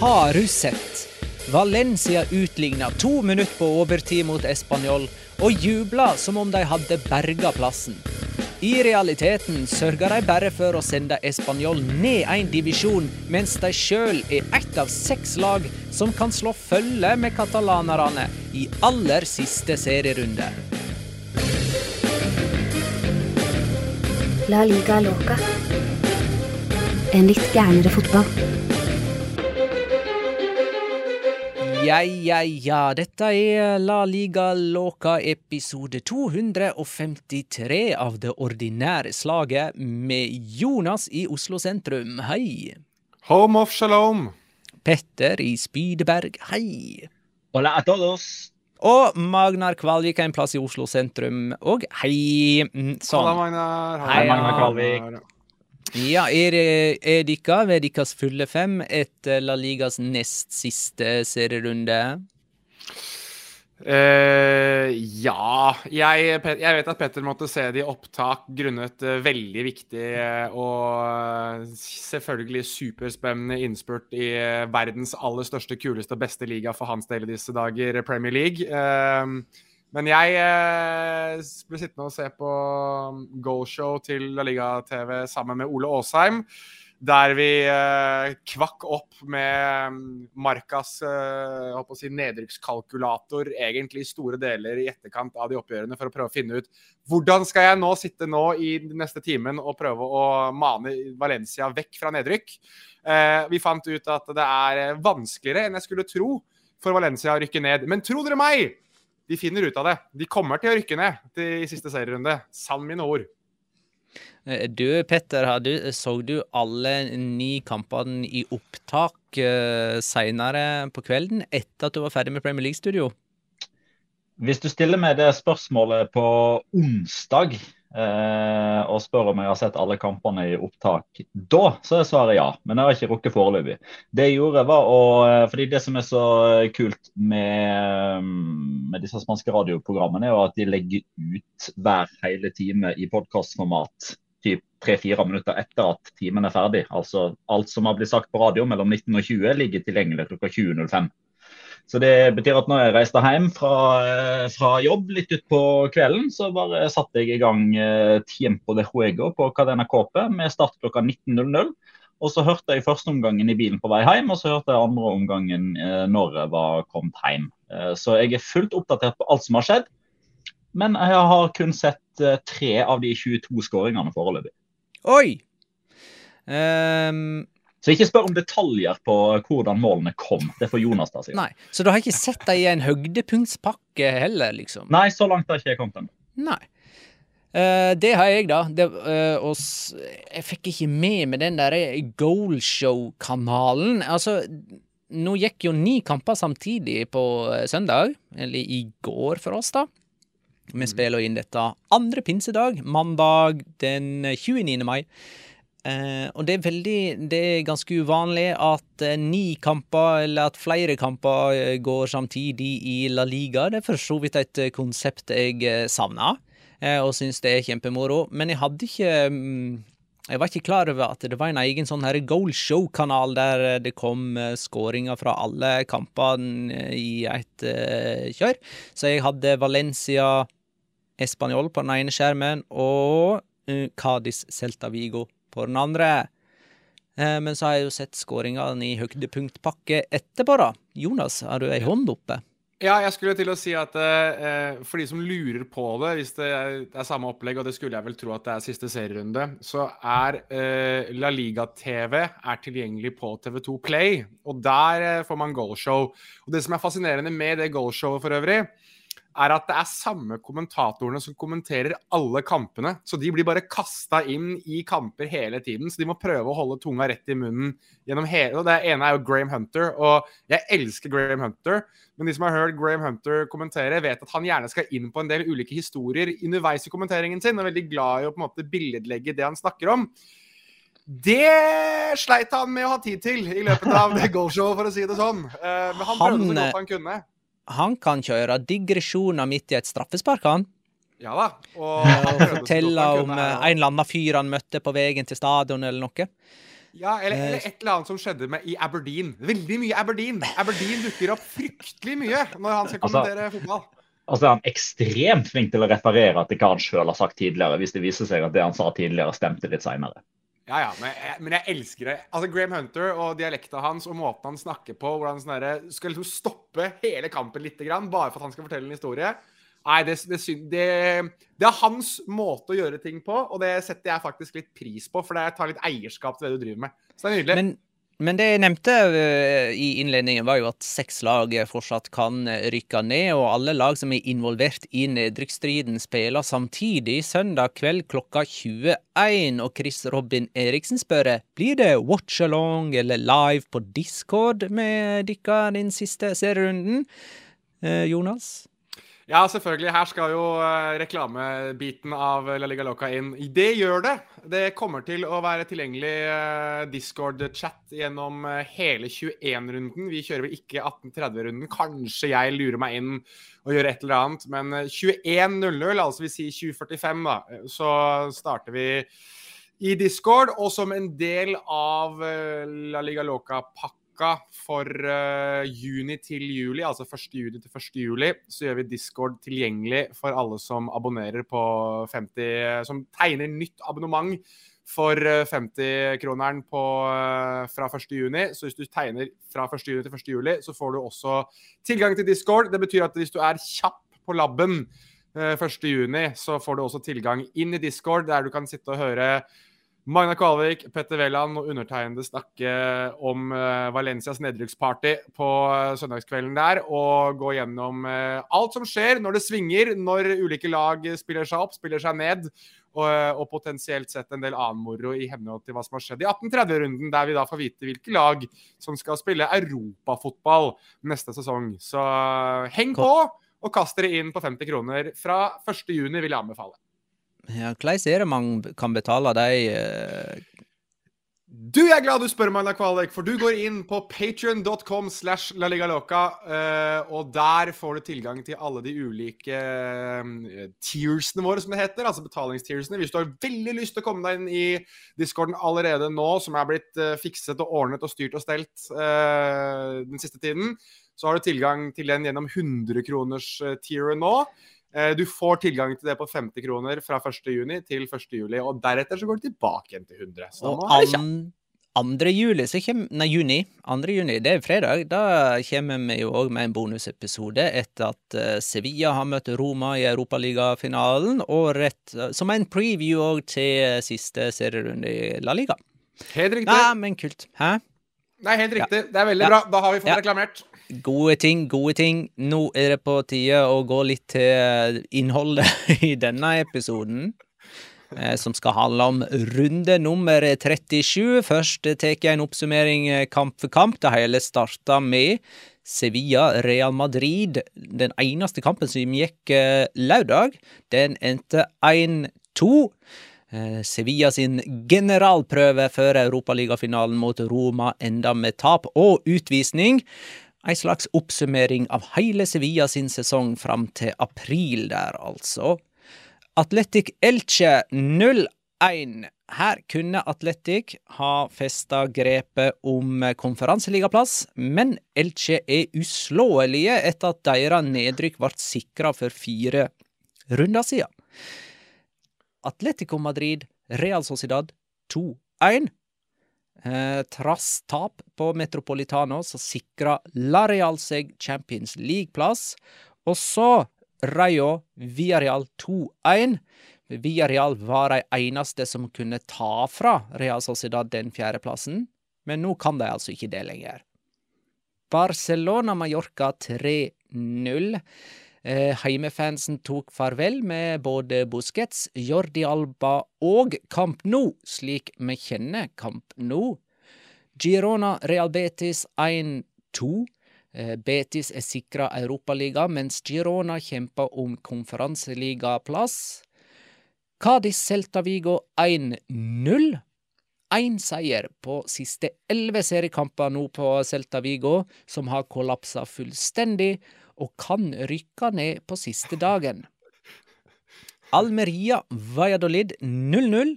Har du sett? Valencia utligna to minutter på overtid mot Español og jubla som om de hadde berga plassen. I realiteten sørga de bare for å sende Español ned en divisjon, mens de sjøl er ett av seks lag som kan slå følge med katalanerne i aller siste serierunde. La liga loca. En litt gærnere fotball. Ja, ja, ja. Dette er La Liga Loca episode 253 av det ordinære slaget med Jonas i Oslo sentrum. Hei. Home of shalom. Petter i Spydeberg. Hei. Hola a todos. Og Magnar Kvalvik er en plass i Oslo sentrum. Og hei. Mm, Sånn. Hola, Magnar. Hei, Magnar Kvalvik. Ja, er, er dere ved deres fulle fem etter La Ligas nest siste serierunde? Uh, ja jeg, jeg vet at Petter måtte se det i opptak grunnet eh, veldig viktig eh, og selvfølgelig superspennende innspurt i eh, verdens aller største, kuleste og beste liga for hans del i disse dager, Premier League. Eh, men jeg eh, ble sittende og se på goalshow til La Liga TV sammen med Ole Aasheim. Der vi eh, kvakk opp med mm, Markas eh, si nedrykkskalkulator egentlig store deler i etterkant av de oppgjørene for å prøve å finne ut hvordan skal jeg nå sitte nå i neste timen og prøve å mane Valencia vekk fra nedrykk. Eh, vi fant ut at det er eh, vanskeligere enn jeg skulle tro for Valencia å rykke ned. Men tro dere meg! De finner ut av det. De kommer til å rykke ned til, i siste serierunde. Sann mine ord. Eh, Du, Petter, har du, så du alle ni kampene i opptak uh, seinere på kvelden etter at du var ferdig med Premier League-studio? Hvis du stiller meg det spørsmålet på onsdag uh, og spør om jeg har sett alle kampene i opptak, da så er svaret ja. Men jeg har ikke rukket foreløpig. Det jeg gjorde var å eh, fordi Det som er så kult med, med disse spanske radioprogrammene, er jo at de legger ut hver hele time i podkastformat tre-fire minutter etter at timen er ferdig. Altså alt som har blitt sagt på radio mellom 19 og 20 ligger tilgjengelig klokka 20.05. Så det betyr at når jeg reiste hjem fra, eh, fra jobb litt utpå kvelden, så bare satte jeg i gang eh, Tiempo de Juego på Cadena Cope med start klokka 19.00. Og så hørte jeg første omgangen i bilen på vei hjem, og så hørte jeg andre omgangen eh, når jeg var kommet hjem. Eh, så jeg er fullt oppdatert på alt som har skjedd. Men jeg har kun sett eh, tre av de 22 skåringene foreløpig. Oi! Um, så ikke spør om detaljer på hvordan målene kom. Det får Jonas ta seg av. Så du har ikke sett dem i en høydepunktspakke heller, liksom? Nei, så langt har ikke jeg kommet ennå. Nei. Uh, det har jeg, da. Det, uh, og jeg fikk ikke med meg den der Goalshow-kanalen. Altså, nå gikk jo ni kamper samtidig på uh, søndag. Eller i går for oss, da. Vi mm. spiller inn dette andre pinsedag, mandag den 29. mai. Uh, og det er veldig Det er ganske uvanlig at uh, ni kamper, eller at flere kamper, uh, går samtidig i La Liga. Det er for så vidt et konsept jeg uh, savner, og syns det er kjempemoro. Men jeg hadde ikke um, Jeg var ikke klar over at det var en egen sånn goalshow-kanal der det kom skåringer fra alle kampene i et kjør. Så jeg hadde Valencia Español på den ene skjermen og Cádiz Celta Vigo på den andre. Uh, men så har jeg jo sett skåringene i høydepunktpakke etterpå, da. Jonas, har du ei hånd oppe? Ja, jeg skulle til å si at eh, for de som lurer på det, hvis det er samme opplegg, og det skulle jeg vel tro at det er siste serierunde, så er eh, La Liga-TV er tilgjengelig på TV2 Play. Og der eh, får man goalshow. Og det som er fascinerende med det goalshowet for øvrig, er at det er samme kommentatorene som kommenterer alle kampene. Så de blir bare kasta inn i kamper hele tiden. Så de må prøve å holde tunga rett i munnen gjennom hele og Det ene er jo Graham Hunter, og jeg elsker Graham Hunter. Men de som har hørt Graham Hunter kommentere, vet at han gjerne skal inn på en del ulike historier underveis i kommenteringen sin, og er veldig glad i å på en måte billedlegge det han snakker om. Det sleit han med å ha tid til i løpet av det goalshowet, for å si det sånn. Men men han prøvde så godt han kunne han kan kjøre digresjoner midt i et straffespark, han. Ja da. Og, og fortelle om kunne, en eller annen fyr han møtte på veien til stadion, eller noe. Ja, eller, eller, et eller annet som skjedde med, i Aberdeen. Veldig mye Aberdeen. Aberdeen dukker opp fryktelig mye når han skal altså, kommentere altså, fotball. Altså er Han ekstremt flink til å referere til hva han sjøl har sagt tidligere, hvis det viser seg at det han sa tidligere, stemte litt seinere. Ja, ja, men jeg, men jeg, elsker det. Altså Graham Hunter og dialekta hans og måten han snakker på, hvordan han sånn skal liksom stoppe hele kampen litt, grann, bare for at han skal fortelle en historie. Nei, det, det, det, det, er hans måte å gjøre ting på, og det setter jeg faktisk litt pris på, for det tar litt eierskap til det du driver med. Så det er nydelig. Men men det jeg nevnte uh, i innledningen, var jo at seks lag fortsatt kan eh, rykke ned, og alle lag som er involvert i nedrykksstriden, spiller samtidig søndag kveld klokka 21. Og Chris Robin Eriksen spør blir det watch along eller live på Discord med dere den siste serierunden. Uh, Jonas? Ja, selvfølgelig. Her skal jo uh, reklamebiten av La Liga Loca inn. Det gjør det. Det kommer til å være tilgjengelig uh, Discord-chat gjennom uh, hele 21-runden. Vi kjører vel ikke 1830-runden. Kanskje jeg lurer meg inn og gjør et eller annet. Men 21.00, altså vi sier 2045, da, så starter vi i Discord. Og som en del av La Liga Loca-pakka uka for uh, juni til juli, altså 1. juni til 1. juli, så gjør vi Discord tilgjengelig for alle som abonnerer på 50 Som tegner nytt abonnement for 50-kroneren uh, fra 1. juni. Så hvis du tegner fra 1. juni til 1. juli, så får du også tilgang til Discord. Det betyr at hvis du er kjapp på labben uh, 1. juni, så får du også tilgang inn i Discord, der du kan sitte og høre Magna Kvalvik, Petter Wæland og undertegnede snakke om uh, Valencias nedrykksparty på uh, søndagskvelden der. Og gå gjennom uh, alt som skjer når det svinger, når ulike lag spiller seg opp, spiller seg ned. Og, og potensielt sett en del annen moro i henhold til hva som har skjedd i 1830-runden, der vi da får vite hvilke lag som skal spille europafotball neste sesong. Så heng på og kast dere inn på 50 kroner fra 1.6, vil jeg anbefale. Ja, Hvordan er det man kan betale de du, Du er glad du spør, Magna Kvalvik, for du går inn på patrion.com slash laligaloca, uh, og der får du tilgang til alle de ulike tearsene tiersene våre, som det heter. Altså betalingstiersene. Hvis du har veldig lyst til å komme deg inn i discorden allerede nå, som er blitt fikset og ordnet og styrt og stelt den siste tiden, så har du tilgang til den gjennom 100-kroners-tieren nå. Eh, du får tilgang til det på 50 kroner fra 1.6 til 1.7, og deretter så går det tilbake igjen til 100. Så og an 2. juli, så kommer, nei, juni, 2. juni, det er fredag. Da kommer vi jo òg med en bonusepisode etter at uh, Sevilla har møtt Roma i Europaligafinalen, og rett uh, som en preview òg til siste serierunde i La Liga. Helt riktig. Nei, men kult. Hæ? Nei, helt riktig. Ja. Det er veldig ja. bra. Da har vi fått ja. reklamert. Gode ting, gode ting. Nå er det på tide å gå litt til innholdet i denne episoden. Eh, som skal handle om runde nummer 37. Først tar jeg en oppsummering eh, kamp for kamp. Det hele starta med Sevilla-Real Madrid. Den eneste kampen som gikk eh, lørdag. Den endte 1-2. Sevilla sin generalprøve før europaligafinalen mot Roma enda med tap og utvisning. Ei slags oppsummering av hele Sevilla sin sesong fram til april der, altså. Atletic Elche 0-1. Her kunne Atletic ha festa grepet om konferanseligaplass, men Elche er uslåelige etter at deres nedrykk ble sikra for fire runder siden. Atletico Madrid, Real Sociedad 2-1. Eh, trass tap på Metropolitano så sikra La Real seg Champions League-plass. Og så Rayo Villarreal 2-1. Villarreal var de eneste som kunne ta fra Real Sociedad den fjerdeplassen, men nå kan de altså ikke det lenger. Barcelona-Mallorca 3-0. Eh, heimefansen tok farvel med både Busquets, Jordi Alba og Camp Nou, slik vi kjenner Camp Nou. Girona Real Betis 1-2. Eh, Betis er sikra Europaliga, mens Girona kjemper om konferanseligaplass. Cádiz Celta Vigo 1-0. Én seier på siste elleve seriekamper nå på Celta Vigo, som har kollapsa fullstendig og kan rykke ned på siste dagen. Almeria Valladolid 0-0.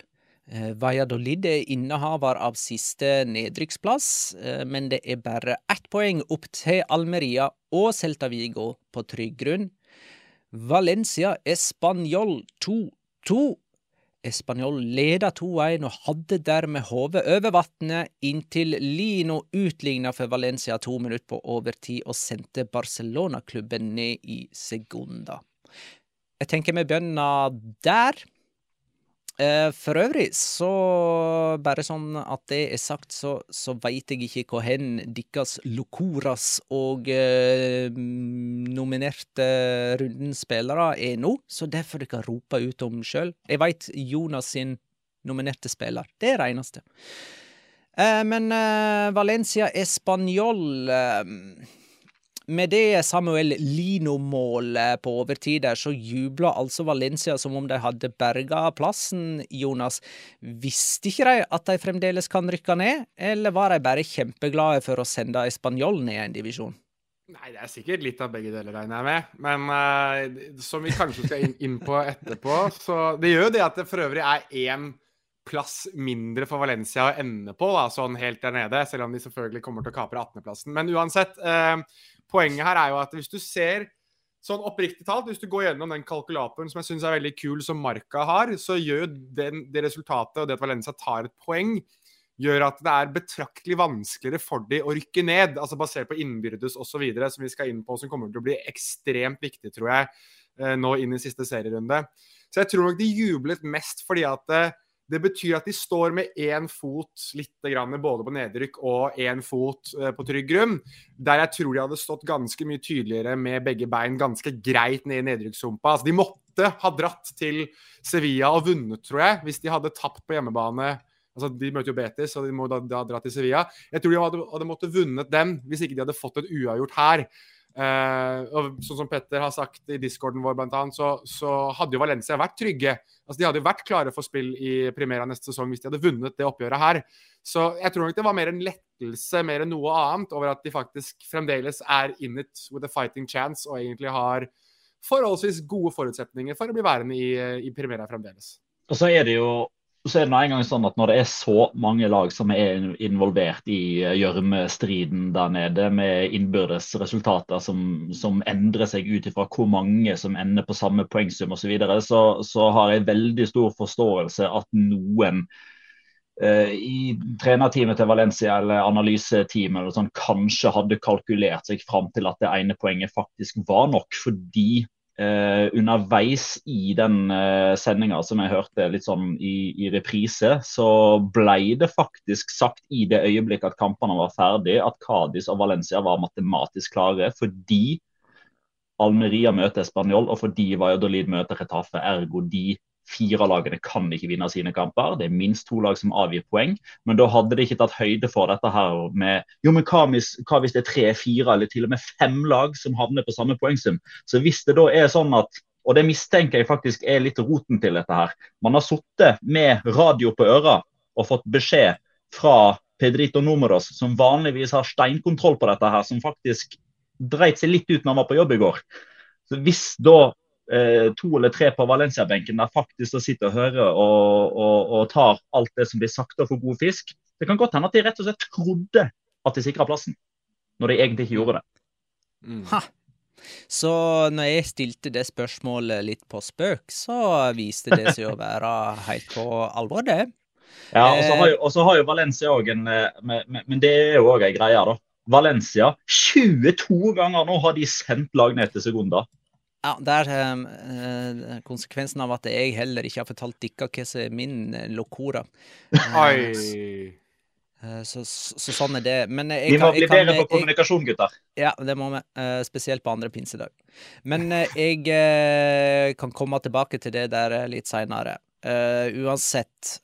Eh, Valladolid er innehaver av siste nedrykksplass, eh, men det er bare ett poeng opp til Almeria og Celta Vigo på trygg grunn. Valencia Español 2-2. Español leda 2-1 og hadde dermed hodet over vannet inntil Lino utligna for Valencia to minutter på overtid og sendte Barcelona-klubben ned i sekunder. Jeg tenker vi begynner der. Eh, for øvrig, så bare sånn at det er sagt, så, så veit jeg ikke hvor hen deres Locoras og eh, nominerte rundens spillere er nå, så det får dere rope ut om sjøl. Jeg veit Jonas sin nominerte spiller. Det er det eneste. Eh, men eh, Valencia Español eh, med det Samuel Lino-målet på overtid der, så jubla altså Valencia som om de hadde berga plassen, Jonas. Visste ikke de at de fremdeles kan rykke ned, eller var de bare kjempeglade for å sende Español ned en divisjon? Nei, det er sikkert litt av begge deler, regner jeg med. Men uh, som vi kanskje skal inn, inn, på etterpå, så Det gjør jo det at det for øvrig er én plass mindre for Valencia å ende på, da, sånn helt der nede. Selv om de selvfølgelig kommer til å kapre 18.-plassen. Men uansett, uh, poenget her er jo at hvis du ser Sånn oppriktig talt, hvis du går gjennom den kalkulatoren som jeg syns er veldig kul, som Marka har, så gjør den, det resultatet og det at Valencia tar et poeng, gjør at det er betraktelig vanskeligere for de å rykke ned. altså Basert på innbyrdes osv., som vi skal inn på, som kommer til å bli ekstremt viktig, tror jeg, eh, nå inn i siste serierunde. Så jeg tror nok de jublet mest fordi at eh, det betyr at de står med én fot litt grann, både på nedrykk og én fot eh, på trygg grunn. Der jeg tror de hadde stått ganske mye tydeligere med begge bein ganske greit ned i nedrykkssumpa. Altså, de måtte ha dratt til Sevilla og vunnet, tror jeg, hvis de hadde tapt på hjemmebane. Altså, De møter jo Betis, så de må da, da dra til Sevilla. Jeg tror de hadde, hadde måttet vunnet den hvis ikke de hadde fått et uavgjort her. Uh, og sånn som Petter har sagt i discorden vår, blant annet, så, så hadde jo Valencia vært trygge. Altså, de hadde jo vært klare for spill i Primera neste sesong hvis de hadde vunnet det oppgjøret her. Så jeg tror nok det var mer en lettelse mer enn noe annet over at de faktisk fremdeles er in it with a fighting chance og egentlig har forholdsvis gode forutsetninger for å bli værende i, i Primera fremdeles. Og så er det jo så er det noen gang sånn at Når det er så mange lag som er involvert i eh, gjørmestriden der nede, med innbyrdes resultater som, som endrer seg ut ifra hvor mange som ender på samme poengsum osv., så, så, så har jeg veldig stor forståelse at noen eh, i trenerteamet til Valencia eller analyseteamet eller sånn, kanskje hadde kalkulert seg fram til at det ene poenget faktisk var nok. Fordi eh, underveis i den eh, sendinga som jeg hørte litt sånn i, i, reprise, så ble det faktisk sagt i det øyeblikket at kampene var ferdig, at Cádiz og Valencia var matematisk klare fordi Almeria møter Spanjol, og fordi Valladolid møter Retafe. Ergo de fire lagene kan ikke vinne sine kamper. Det er minst to lag som avgir poeng. Men da hadde de ikke tatt høyde for dette her med jo, men hva hvis, hva hvis det er tre, fire eller til og med fem lag som havner på samme poengsum? Så hvis det da er sånn at og det mistenker jeg faktisk er litt roten til dette her. Man har sittet med radio på øra og fått beskjed fra Pedrito Numeros, som vanligvis har steinkontroll på dette her, som faktisk dreit seg litt ut når han var på jobb i går. Så Hvis da Eh, to eller tre på Valencia-benken der faktisk sitter og hører og, og, og, tar alt det som blir sagt og får god fisk. Det kan godt hende at de rett og slett trodde at de sikra plassen, når de egentlig ikke gjorde det. Mm. Så når jeg stilte det spørsmålet litt på spøk, så viste det seg å være helt på alvor, det. Ja, og så har jo, har jo Valencia òg en eh, Men det er jo òg ei greie, da. Valencia 22 ganger nå har de sendt lag ned til sekunder. Ja, det er uh, konsekvensen av at jeg heller ikke har fortalt dere hva som er min uh, locora. Uh, så, så, så, sånn er det. Men jeg, vi må bli bedre på kommunikasjon, gutter. Ja, det må vi. spesielt på andre pinsedag. Men jeg kan komme tilbake til det der litt seinere. uansett.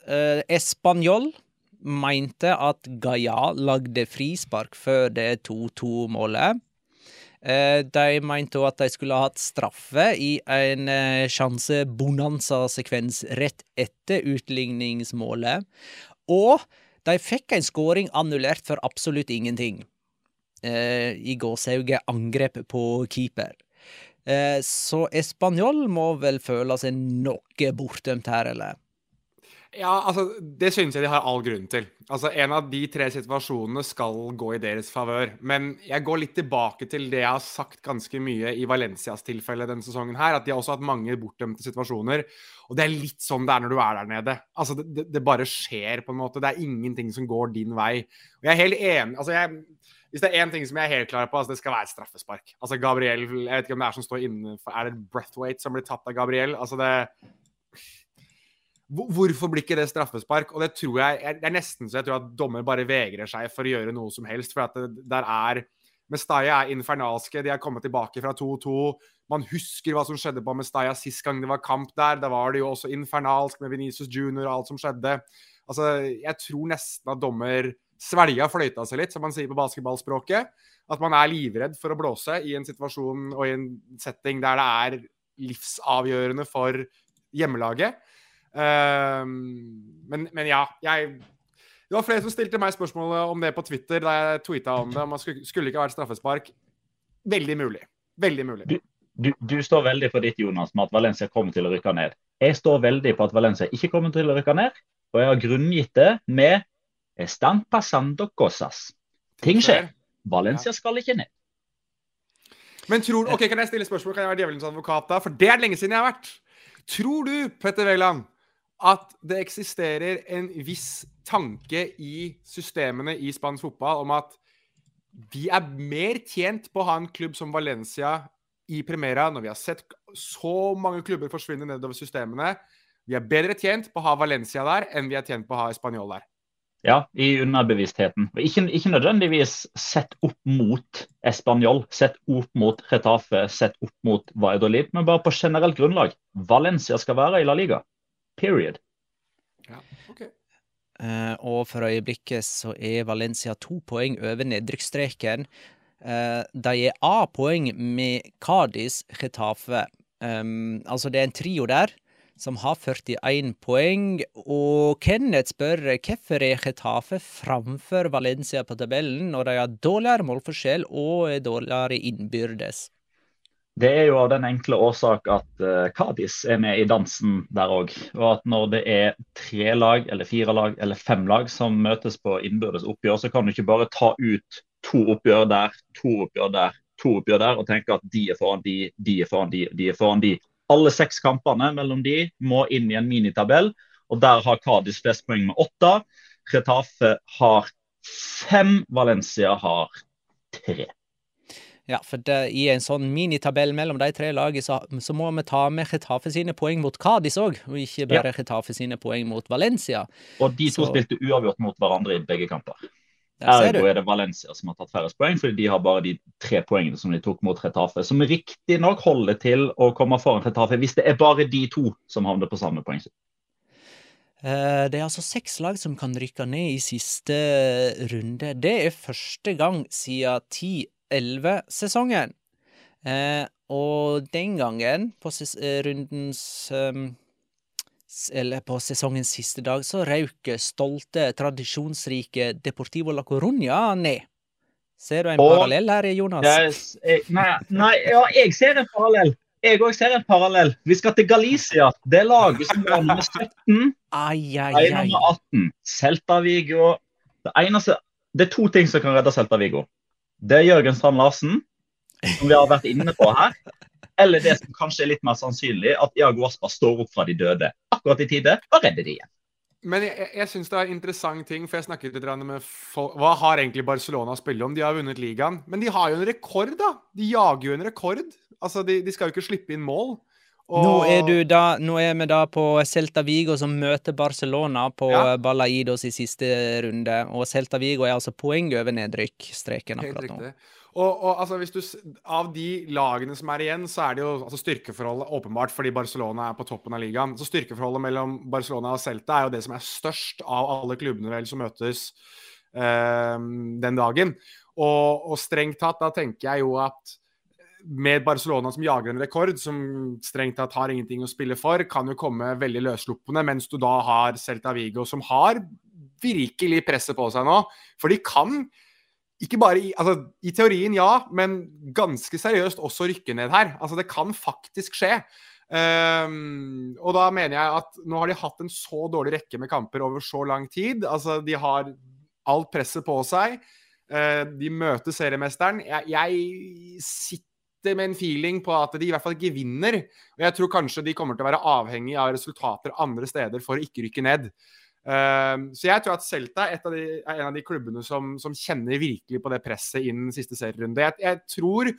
Español mente at Gaia lagde frispark før det 2-2-målet. Eh, de mente òg at de skulle ha hatt straffe i en eh, sjanse-bonanza-sekvens rett etter utligningsmålet. Og de fikk en skåring annullert for absolutt ingenting. Eh, I gåsehauget angrep på keeper. Så Español må vel føle seg noe bortdømt her, eller? Ja, altså, det synes jeg de har all grunn til. Altså, En av de tre situasjonene skal gå i deres favør. Men jeg går litt tilbake til det jeg har sagt ganske mye i Valencias tilfelle denne sesongen. her, At de har også hatt mange bortdømte situasjoner. Og det er litt sånn det er når du er der nede. Altså, det, det, bare skjer, på en måte. Det er ingenting som går din vei. Og jeg er helt enig altså jeg, Hvis det er én ting som jeg er helt klar på, altså det skal være straffespark. Altså Gabriel, Jeg vet ikke om det er som står innenfor Er det Breathwaite som blir tatt av Gabriel? Altså det Hvorfor blir ikke det straffespark? Og det tror jeg, det er nesten så jeg tror at dommer bare vegrer seg for å gjøre noe som helst. For at det, der er Mestaya er infernalske. De har kommet tilbake fra 2-2. Man husker hva som skjedde på Mestaya sist gang det var kamp der. Da var det jo også infernalsk med Venezia Junior og alt som skjedde. Altså, jeg tror nesten at dommer svelga fløyta seg litt, som man sier på basketballspråket. At man er livredd for å blåse i en situasjon og i en setting der det er livsavgjørende for hjemmelaget. Ehm, men, men, ja, jeg Det var flere som stilte meg spørsmålet om det på Twitter da jeg tweeta om det. Om det skulle, skulle ikke vært straffespark. Veldig mulig. Veldig mulig. Du, du, du, står veldig for ditt, Jonas, med at Valencia kommer til å rykke ned. Jeg står veldig på at Valencia ikke kommer til å rykke ned, og jeg har grunngitt det med Estan pasando cosas. Ting skjer. Valencia skal ikke ned. Men tror, ok, Kan jeg stille spørsmål? Kan jeg være djevelens advokat da? For det er lenge siden jeg har vært. Tror du, Petter Wæland, at det eksisterer en viss tanke i systemene i spansk fotball om at vi er mer tjent på å ha en klubb som Valencia i Primera, når vi har sett så mange klubber forsvinne nedover systemene. Vi er bedre tjent på å ha Valencia der enn vi er tjent på å ha Español der. Ja, i underbevisstheten. Ikke, ikke, nødvendigvis sett opp mot Español, sett opp mot Retafe, sett opp mot Valladolid, men bare på generelt grunnlag. Valencia skal være i La Liga. Period. Ja, ok. Uh, og for øyeblikket så er Valencia to poeng over nedrykksstreken. Uh, de er A-poeng med Cádiz Getafe. Um, altså det er en trio der som har 41 poeng. Og Kenneth spør hvorfor er Getafe framfor Valencia på tabellen når de har dårligere målforskjell og er dårligere innbyrdes? Det er jo av den enkle årsak at uh, Cádiz er med i dansen der òg. Og at når det er tre lag, eller fire lag, eller fem lag som møtes på innbyrdes oppgjør, så kan du ikke bare ta ut to oppgjør der, to oppgjør der, to oppgjør der, og tenke at de er foran de, de er foran de, de er foran de. Alle seks kampene mellom de må inn i en minitabell, og der har Kadis flest poeng med åtte. Retafe har fem, Valencia har tre. Ja, for det, i en sånn minitabell mellom de tre lagene, så, så må vi ta med Getafe sine poeng mot Cádiz òg, og ikke bare Ja. Getafe sine poeng mot Valencia. Og de to Så- spilte uavgjort mot hverandre i begge kamper. Ergo er det Valencia som har tatt færrest poeng, fordi de har bare de tre poengene som de tok mot Retafe. Som riktignok holder til å komme foran Retafe hvis det er bare de to som havner på samme poeng. Eh, Det er altså seks lag som kan rykke ned i siste runde. Det er første gang siden 10-11-sesongen. Eh, og den gangen, på eh, rundens ehm, Eller på sesongens siste dag, så røyk stolte, tradisjonsrike Deportivo la Coruña ned. Ser du en Og- parallell her, Jonas? Jeg, jeg, nei, nei, ja, jeg ser en parallell. Jeg òg ser en parallell. Vi skal til Galicia. Det laget som var nummer 17, Ai, ai, er ai. nummer 18. Celta Vigo. Det eneste Det er to ting som kan redde Celta Vigo. Det er Jørgen Strand Larsen, som vi har vært inne på her. Eller det som kanskje er litt mer sannsynlig, at Iago Aspa står opp fra de døde akkurat i tide og redder de igjen. Men jeg, jeg, syns det er en interessant ting, for jeg snakket litt med folk Hva har egentlig Barcelona å spille om? De har vunnet ligaen. Men de har jo en rekord, da! De jager jo en rekord. Altså, de, de skal jo ikke slippe inn mål. Og- Nå er, du da, nå er vi da på Celta Vigo som møter Barcelona på Ja. Balaidos i siste runde. Og Celta Vigo er altså poeng over nedrykkstreken akkurat nå. Og, og altså, hvis du, av de lagene som er igjen, så er det jo altså styrkeforholdet åpenbart fordi Barcelona er på toppen av ligaen. Så styrkeforholdet mellom Barcelona og Celta er jo det som er størst av alle klubbene vel som møtes eh, den dagen. Og, og strengt tatt, da tenker jeg jo at med Barcelona som jager en rekord, som strengt tatt har ingenting å spille for, kan jo komme veldig løssluppende, mens du da har Celta Vigo som har virkelig presset på seg nå. For de kan ikke bare i, altså, I teorien, ja, men ganske seriøst også rykke ned her. Altså, det kan faktisk skje. Um, og da mener jeg at nå har de hatt en så dårlig rekke med kamper over så lang tid. Altså, de har alt presset på seg. Uh, de møter seriemesteren. Jeg, jeg sitter med en feeling på at de i hvert fall ikke vinner. Og jeg tror kanskje de kommer til å være avhengig av resultater andre steder for å ikke rykke ned. Uh, så jeg tror at Celta er, de, er en av de klubbene som, som, kjenner virkelig på det presset innen siste serierunde. Jeg, jeg, tror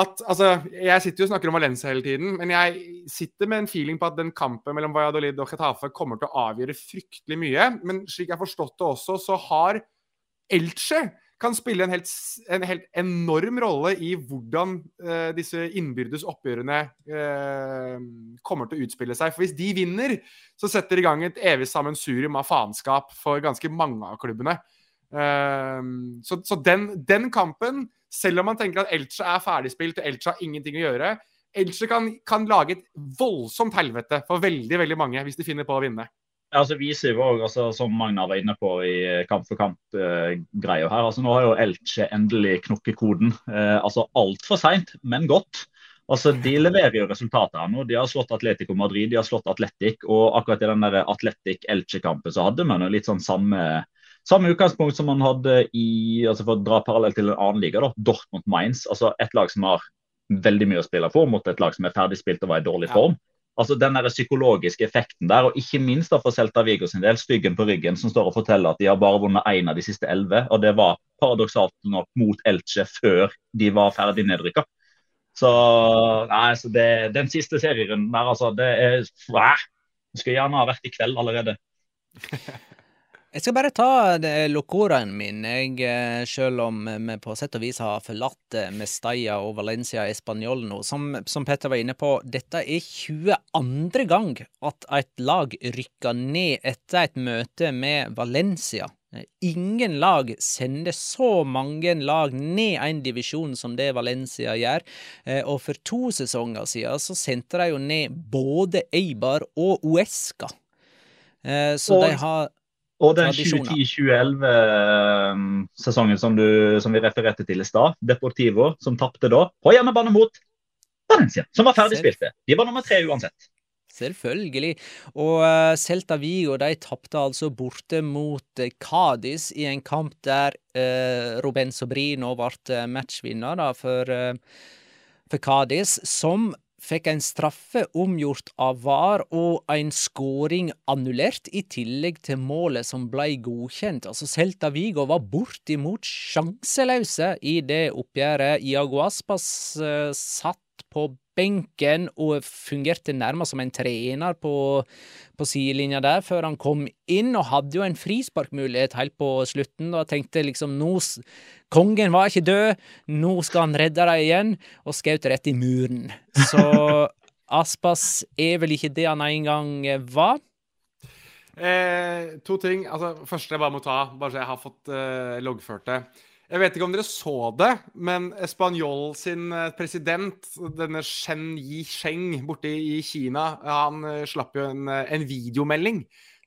at Altså, jeg sitter jo og snakker om Valencia hele tiden, men jeg sitter med en feeling på at den kampen mellom Valladolid og Getafe kommer til å avgjøre fryktelig mye. Men slik jeg har forstått det også, så har Elche kan spille en helt, en helt enorm rolle i hvordan uh, disse innbyrdes oppgjørene uh, kommer til å utspille seg. For hvis de vinner, så setter de i gang et evig sammensurium av faenskap for ganske mange av klubbene. Uh, så, så den, den, kampen, selv om man tenker at Elche er ferdigspilt og Elche har ingenting å gjøre, Elche kan, kan lage et voldsomt helvete for veldig, veldig mange hvis de finner på å vinne. Altså viser jo også, altså, Som Magnar var inne på i kamp for kamp-greia her, altså nå har jo Elche endelig knukket koden. Eh, altså Altfor seint, men godt. Altså De leverer jo resultater nå. De har slått Atletico Madrid, de har slått Atletic. Og akkurat i den der Atletic-Elche-kampen så hadde man jo litt sånn samme, samme utgangspunkt som man hadde i altså For å dra parallell til en annen liga, da, Dortmund Mainz. Altså et lag som har veldig mye å spille for, mot et lag som er ferdigspilt og var i dårlig form. Ja. Altså Den der psykologiske effekten der, og ikke minst da for Celta Vigo sin del, styggen på ryggen som står og forteller at de har bare vunnet én av de siste elleve. Og det var paradoksalt nok mot Elche før de var ferdig nedrykka. Så nei, så det, den siste serierunden der, altså, det er æh, Skulle gjerne ha vært i kveld allerede. Jeg skal bare ta locoraen min, jeg, selv om vi på sett og vis har forlatt Mestalla og Valencia Español nå. Som, som, Petter var inne på, dette er 22. gang at et lag rykker ned etter et møte med Valencia. Ingen lag sender så mange lag ned en divisjon som det Valencia gjør. Og for to sesonger siden så sendte de jo ned både Eibar og Uesca. Så de har og den 2010-2011-sesongen som, som, vi refererte til i stad, Deportivo, som tapte da, på hjemmebane mot Valencia, som var ferdigspilte. De var nummer tre uansett. Selvfølgelig. Og uh, Celta Vigo de tapte altså borte mot uh, Cádiz i en kamp der uh, Ruben Sobrino ble matchvinner da, for, for Cádiz, som fikk en straffe omgjort av VAR og en skåring annullert, i tillegg til målet som ble godkjent. Altså Celta Vigo var bortimot sjanseløse i det oppgjøret. Iago Aspas uh, satt på benken og fungerte nærmest som en trener på, på sidelinja der, før han kom inn, og hadde jo en frisparkmulighet helt på slutten. Og tenkte liksom nå Kongen var ikke død, nå skal han redde dem igjen, og skjøt rett i muren. Så Aspas er vel ikke det han en gang var. Eh, to ting. Altså, første jeg bare må ta, bare så jeg har fått eh, loggført det. Jeg vet ikke om dere så det, men Spanjol sin eh, president, denne Shen Yi-sheng borte i Kina, han eh, slapp jo en, eh, en videomelding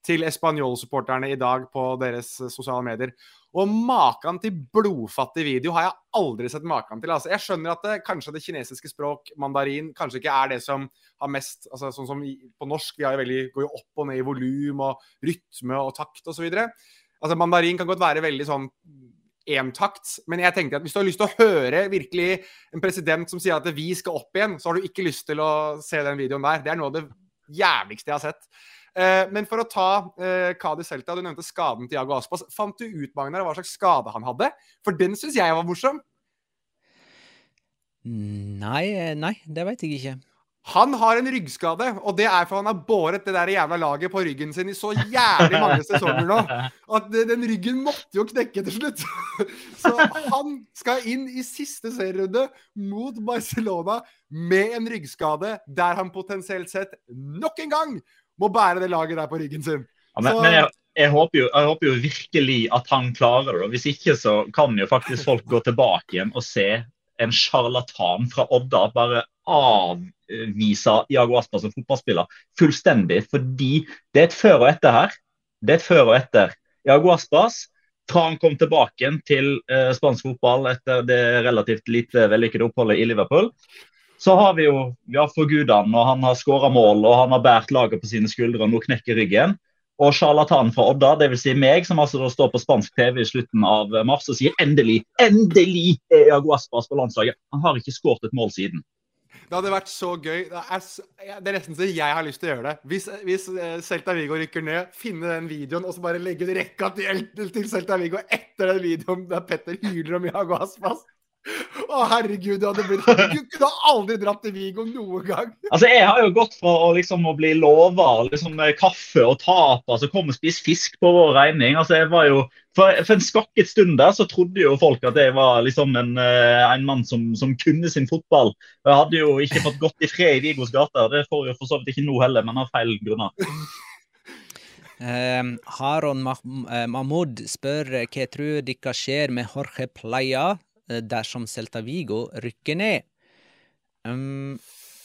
til Spanjol-supporterne i dag på deres sosiale medier. Og maken til blodfattig video har jeg aldri sett maken til. Altså, jeg skjønner at det, kanskje det kinesiske språk, mandarin, kanskje ikke er det som har mest altså, Sånn som på norsk, vi veldig, går jo opp og ned i volum og rytme og takt osv. Altså, mandarin kan godt være veldig sånn entakt. Men jeg tenkte at hvis du har lyst til å høre virkelig en president som sier at vi skal opp igjen, så har du ikke lyst til å se den videoen der. Det er noe av det jævligste jeg har sett. Uh, men for å ta uh, Kadi Selta, du nevnte skaden til Jago Aspas. Fant du ut Magnar, hva slags skade han hadde? For den syns jeg var morsom. Nei, eh, nei, det veit jeg ikke. Han har en ryggskade, og det er for han har båret det der jævla laget på ryggen sin i så jævlig mange sesonger nå. At den ryggen måtte jo knekke til slutt. Så han skal inn i siste serierunde mot Barcelona med en ryggskade der han potensielt sett nok en gang må bære det laget der på ryggen sin. Ja, men, men jeg, jeg, håper jo, jeg, håper jo, virkelig at han klarer det. Hvis ikke så kan jo faktisk folk gå tilbake igjen og se en sjarlatan fra Odda bare avviser Iago Aspa som fotballspiller fullstendig. Fordi det er et før og etter her. Det er et før og etter. Iago Aspas fra han kom tilbake til eh, spansk fotball etter det relativt lite vellykkede oppholdet i Liverpool, så har vi jo ja, forguda han, og han har skåra mål og han har båret laget på sine skuldre og nå knekker ryggen. Og sjarlatanen fra Odda, dvs. Si meg, som altså står på spansk TV i slutten av mars og sier endelig, endelig er Iago Aspas på landslaget. Han har ikke skåret et mål siden. Det hadde vært så gøy. Det er, det er nesten så jeg har lyst til å gjøre det. Hvis, hvis uh, Celta Vigo rykker ned, finne den videoen og så bare legge en rekka til, til Celta Vigo etter den videoen der Petter hyler om Iago Aspas. Å, herregud, du hadde blitt Du kunne aldri dratt til Vigo noen gang. Altså, Jeg har jo gått fra å, liksom, å bli lova liksom, kaffe og taper altså kom og spis fisk på vår regning. Altså, jeg var jo, for, for en skakket stund der så trodde jo folk at jeg var liksom en, eh, en mann som, som, kunne sin fotball. Jeg hadde jo ikke fått gått i fred i Vigos gater. Det får jo for så vidt ikke nå heller, men av feil grunner. Um, Haron eh, Mahmoud spør hva tror dere skjer med Jorge Playa dersom Celta Vigo rykker ned. Um,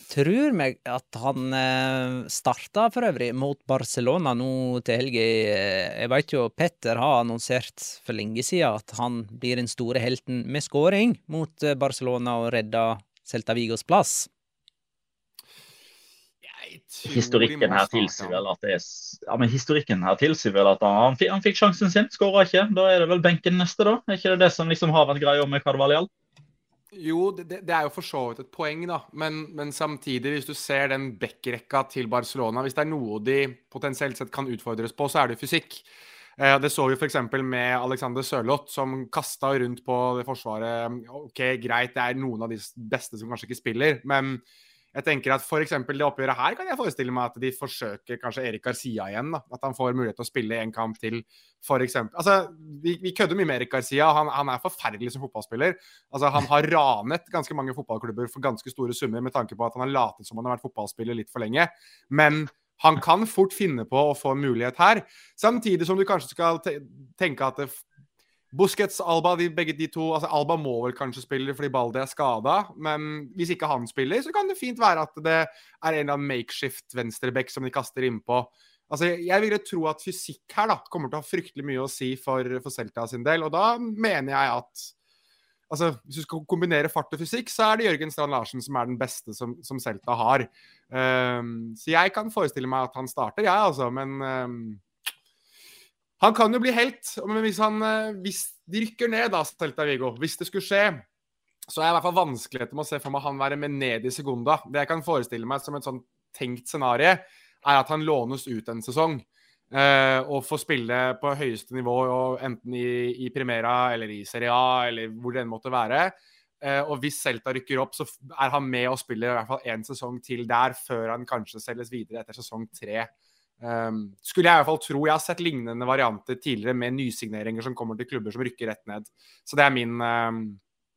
tror meg at han uh, starta for øvrig mot Barcelona nå til helga. Eh, jeg veit jo Petter har annonsert for lenge siden at han blir den store helten med skåring mot Barcelona og redder Celta Vigos plass. Historikken her tilsier vel at det er ja, men historikken her tilsier vel at han, han fikk sjansen sin, skåra ikke. Da er det vel benken neste, da? Er ikke det det som liksom har vært greia med Carvalhall? Jo, det, det, er jo for så vidt et poeng, da. Men, men, samtidig, hvis du ser den backrekka til Barcelona Hvis det er noe de potensielt sett kan utfordres på, så er det fysikk. Eh, det så vi f.eks. med Alexander Sørloth, som kasta rundt på det forsvaret. OK, greit, det er noen av de beste som kanskje ikke spiller, men jeg tenker at for det oppgjøret her kan jeg forestille meg at de forsøker kanskje Erik Garcia igjen. da, At han får mulighet til å spille en kamp til, f.eks. Altså, vi, vi, kødder mye med Erik Garcia. Han, han, er forferdelig som fotballspiller. Altså, Han har ranet ganske mange fotballklubber for ganske store summer med tanke på at han har latet som han har vært fotballspiller litt for lenge. Men han kan fort finne på å få en mulighet her. Samtidig som du kanskje skal tenke at Busquets, Alba, de, begge de to altså Alba må vel kanskje spille fordi Baldi er skada, men hvis ikke han spiller, så kan det fint være at det er en eller annen makeshift venstreback som de kaster innpå. Altså, jeg ville tro at fysikk her da, kommer til å ha fryktelig mye å si for, for Celta sin del, og da mener jeg at altså, Hvis du skal kombinere fart og fysikk, så er det Jørgen Strand Larsen som er den beste som, som Celta har. Um, så jeg kan forestille meg at han starter, jeg, ja, altså, men um, han kan jo bli helt, hvis, han, eh, hvis de rykker ned, da, Celta Vigo, hvis det skulle skje, så er jeg i hvert fall vanskeligheter med å se for meg han være med ned i sekunda. Det jeg kan forestille meg som et sånn tenkt scenario, er at han lånes ut en sesong. Uh, og får spille på høyeste nivå, enten i, i, Primera eller i Serie A, eller hvor det enn måtte være. Uh, og hvis Celta rykker opp, så er han med og spiller i hvert fall én sesong til der, før han kanskje selges videre etter sesong tre. Um, skulle jeg i hvert fall tro. Jeg har sett lignende varianter tidligere med nysigneringer som kommer til klubber som rykker rett ned. Så det er min, um,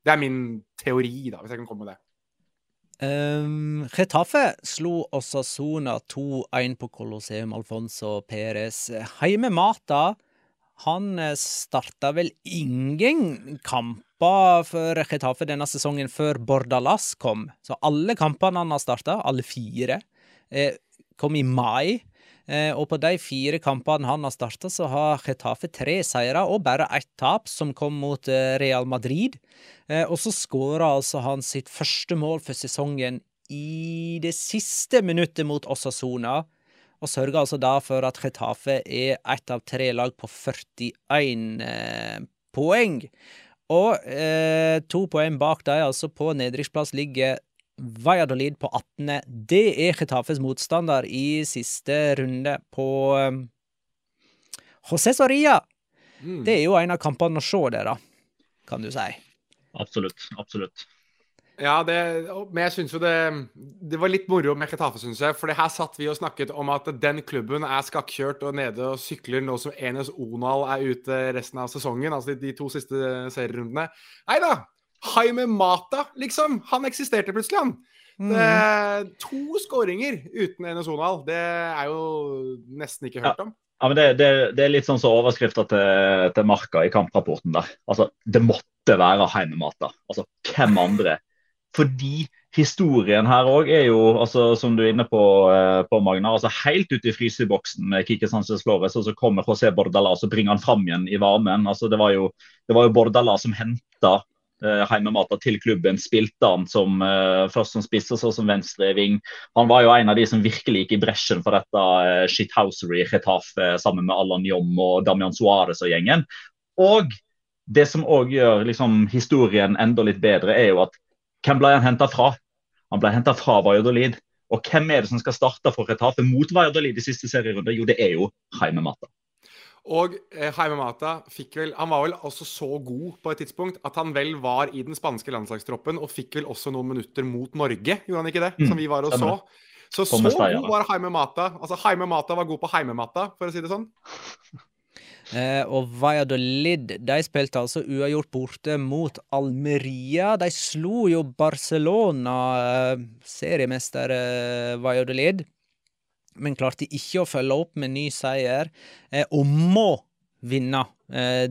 det er min teori, da, hvis jeg kan komme med det. Um, Retafe slo Osasona 2-1 på Colosseum Alfonso Perez. Heime Mata han eh, starta vel ingen kamper for Retafe denne sesongen før Bordalas kom. Så alle kampene han har starta, alle fire, eh, kom i mai. Eh, og på de fire kampene han har starta, så har Chetafe tre seire og bare ett tap, som kom mot eh, Real Madrid. Eh, og så skåra altså han sitt første mål for sesongen i det siste minuttet mot Osasona. Og sørger altså da for at Chetafe er ett av tre lag på 41 poeng. Og eh, to poeng bak dem, altså på nedrykksplass, ligger Valladolid på 18. Det er Chetafes motstander i siste runde på um, José Soria. Mm. Det er jo en av kampene å se det, da, kan du si. Absolutt. Absolutt. Ja, det, men jeg syns jo det Det var litt moro med Chetafe, syns jeg. For her satt vi og snakket om at den klubben er skakkjørt og nede og sykler nå som Enes Onal er ute resten av sesongen, altså de, de to siste serierundene. Nei da! Jaime Mata, liksom. Han eksisterte plutselig, han. Mm. Det, to skåringer uten Enes Onal, det er jo nesten ikke hørt om. Ja, men det, det, det, er litt sånn som så overskrifta til, til, Marka i kamprapporten der. Altså, Det måtte være Jaime Mata. Altså, hvem andre? Fordi historien her òg er jo, altså, som du er inne på, eh, på Magna, altså helt ute i fryseboksen med Kike Sanchez Flores, og så kommer José Bordala og så bringer han fram igjen i varmen. Altså, det var jo, det var jo Bordala som henta uh, Heimemata til klubben. Spilte han som, uh, først som spiss og så som venstreving. Han var jo en av de som virkelig gikk i bresjen for dette uh, shithousery Retafe sammen med Allan Jom og Damian Suárez og gjengen. Og det som òg gjør liksom, historien enda litt bedre, er jo at hvem ble han henta fra? Han ble henta fra Valladolid. Og hvem er det som skal starte for Retafe mot Valladolid i siste serierunde? Jo, det er jo Jaime. Og eh, Jaime Mata fikk vel, han var vel også så god på et tidspunkt at han vel var i den spanske landslagstroppen og fikk vel også noen minutter mot Norge, gjorde han ikke det? Mm, som vi var og så. Så så god var Jaime Mata. Altså Jaime Mata var god på Heimemata, for å si det sånn. Eh, og Valladolid de spilte altså uavgjort borte mot Almeria. De slo jo Barcelona, eh, seriemester eh, Valladolid men klarte ikke å følge opp med ny seier, eh, og må vinne eh,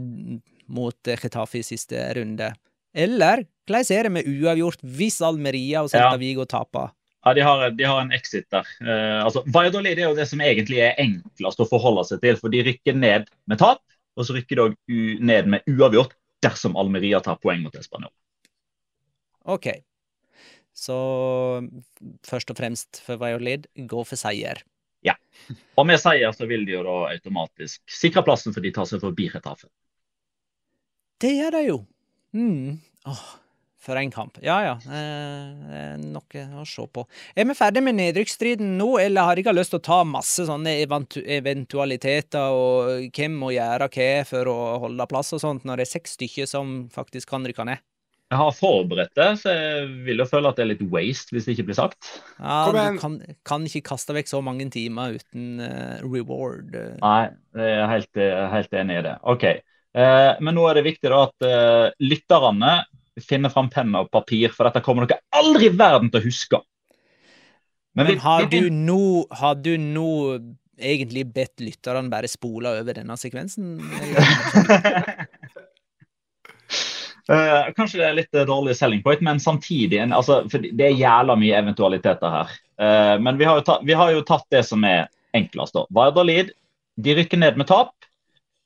mot Chetafi i siste runde. Eller hvordan er det med uavgjort hvis Almeria og Celta. Vigo taper? Ja, de har, de har, en exit der. Eh, altså, Valladolid er jo det som egentlig er enklest å forholde seg til. For de rykker ned med tap, og så rykker de ned med uavgjort dersom Almeria tar poeng mot Español. OK. Så først og fremst for Valladolid, gå for seier. Ja. Og med seier så vil de jo da automatisk sikre plassen for de tar seg forbi Retafe. Det gjør de jo. Mm. Åh, for en kamp. Ja ja, eh, noe å se på. Er vi ferdig med nedrykksstriden nå, eller har dere lyst til å ta masse sånne eventu eventualiteter og hvem må gjøre hva for å holde plass og sånt, når det er seks stykker som faktisk kan rykke ned? Jeg har forberedt det, så jeg vil jo føle at det er litt waste hvis det ikke blir sagt. Ja, Du kan, kan, ikke kaste vekk så mange timer uten uh, reward. Nei, jeg er helt, helt, enig i det. OK. Eh, men nå er det viktig da at uh, lytterne finner fram penn og papir, for dette kommer dere aldri i verden til å huske. Men, men har, vi, du nå, har du nå egentlig bedt lytterne bare spole over denne sekvensen? Uh, kanskje det er litt dårlig selling point, men samtidig altså, Det er jævla mye eventualiteter her. Uh, men vi har, tatt, vi har, jo tatt det som er enklest. da. Vardalid de rykker ned med tap,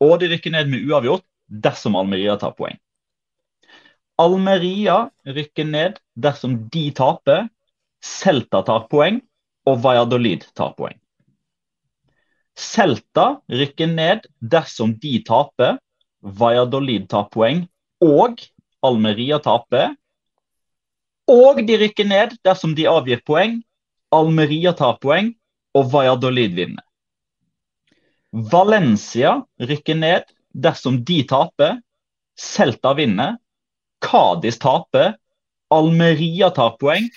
og de rykker ned med uavgjort dersom Almeria tar poeng. Almeria rykker ned dersom de taper, Celta tar poeng, og Valladolid tar poeng. Celta rykker ned dersom de taper, Valladolid tar poeng, og Almeria taper, Og de rykker ned dersom de avgir poeng. Almeria tar poeng, og Valladolid vinner. Valencia rykker ned dersom de taper. Celta vinner. Cádiz taper. Almeria tar poeng,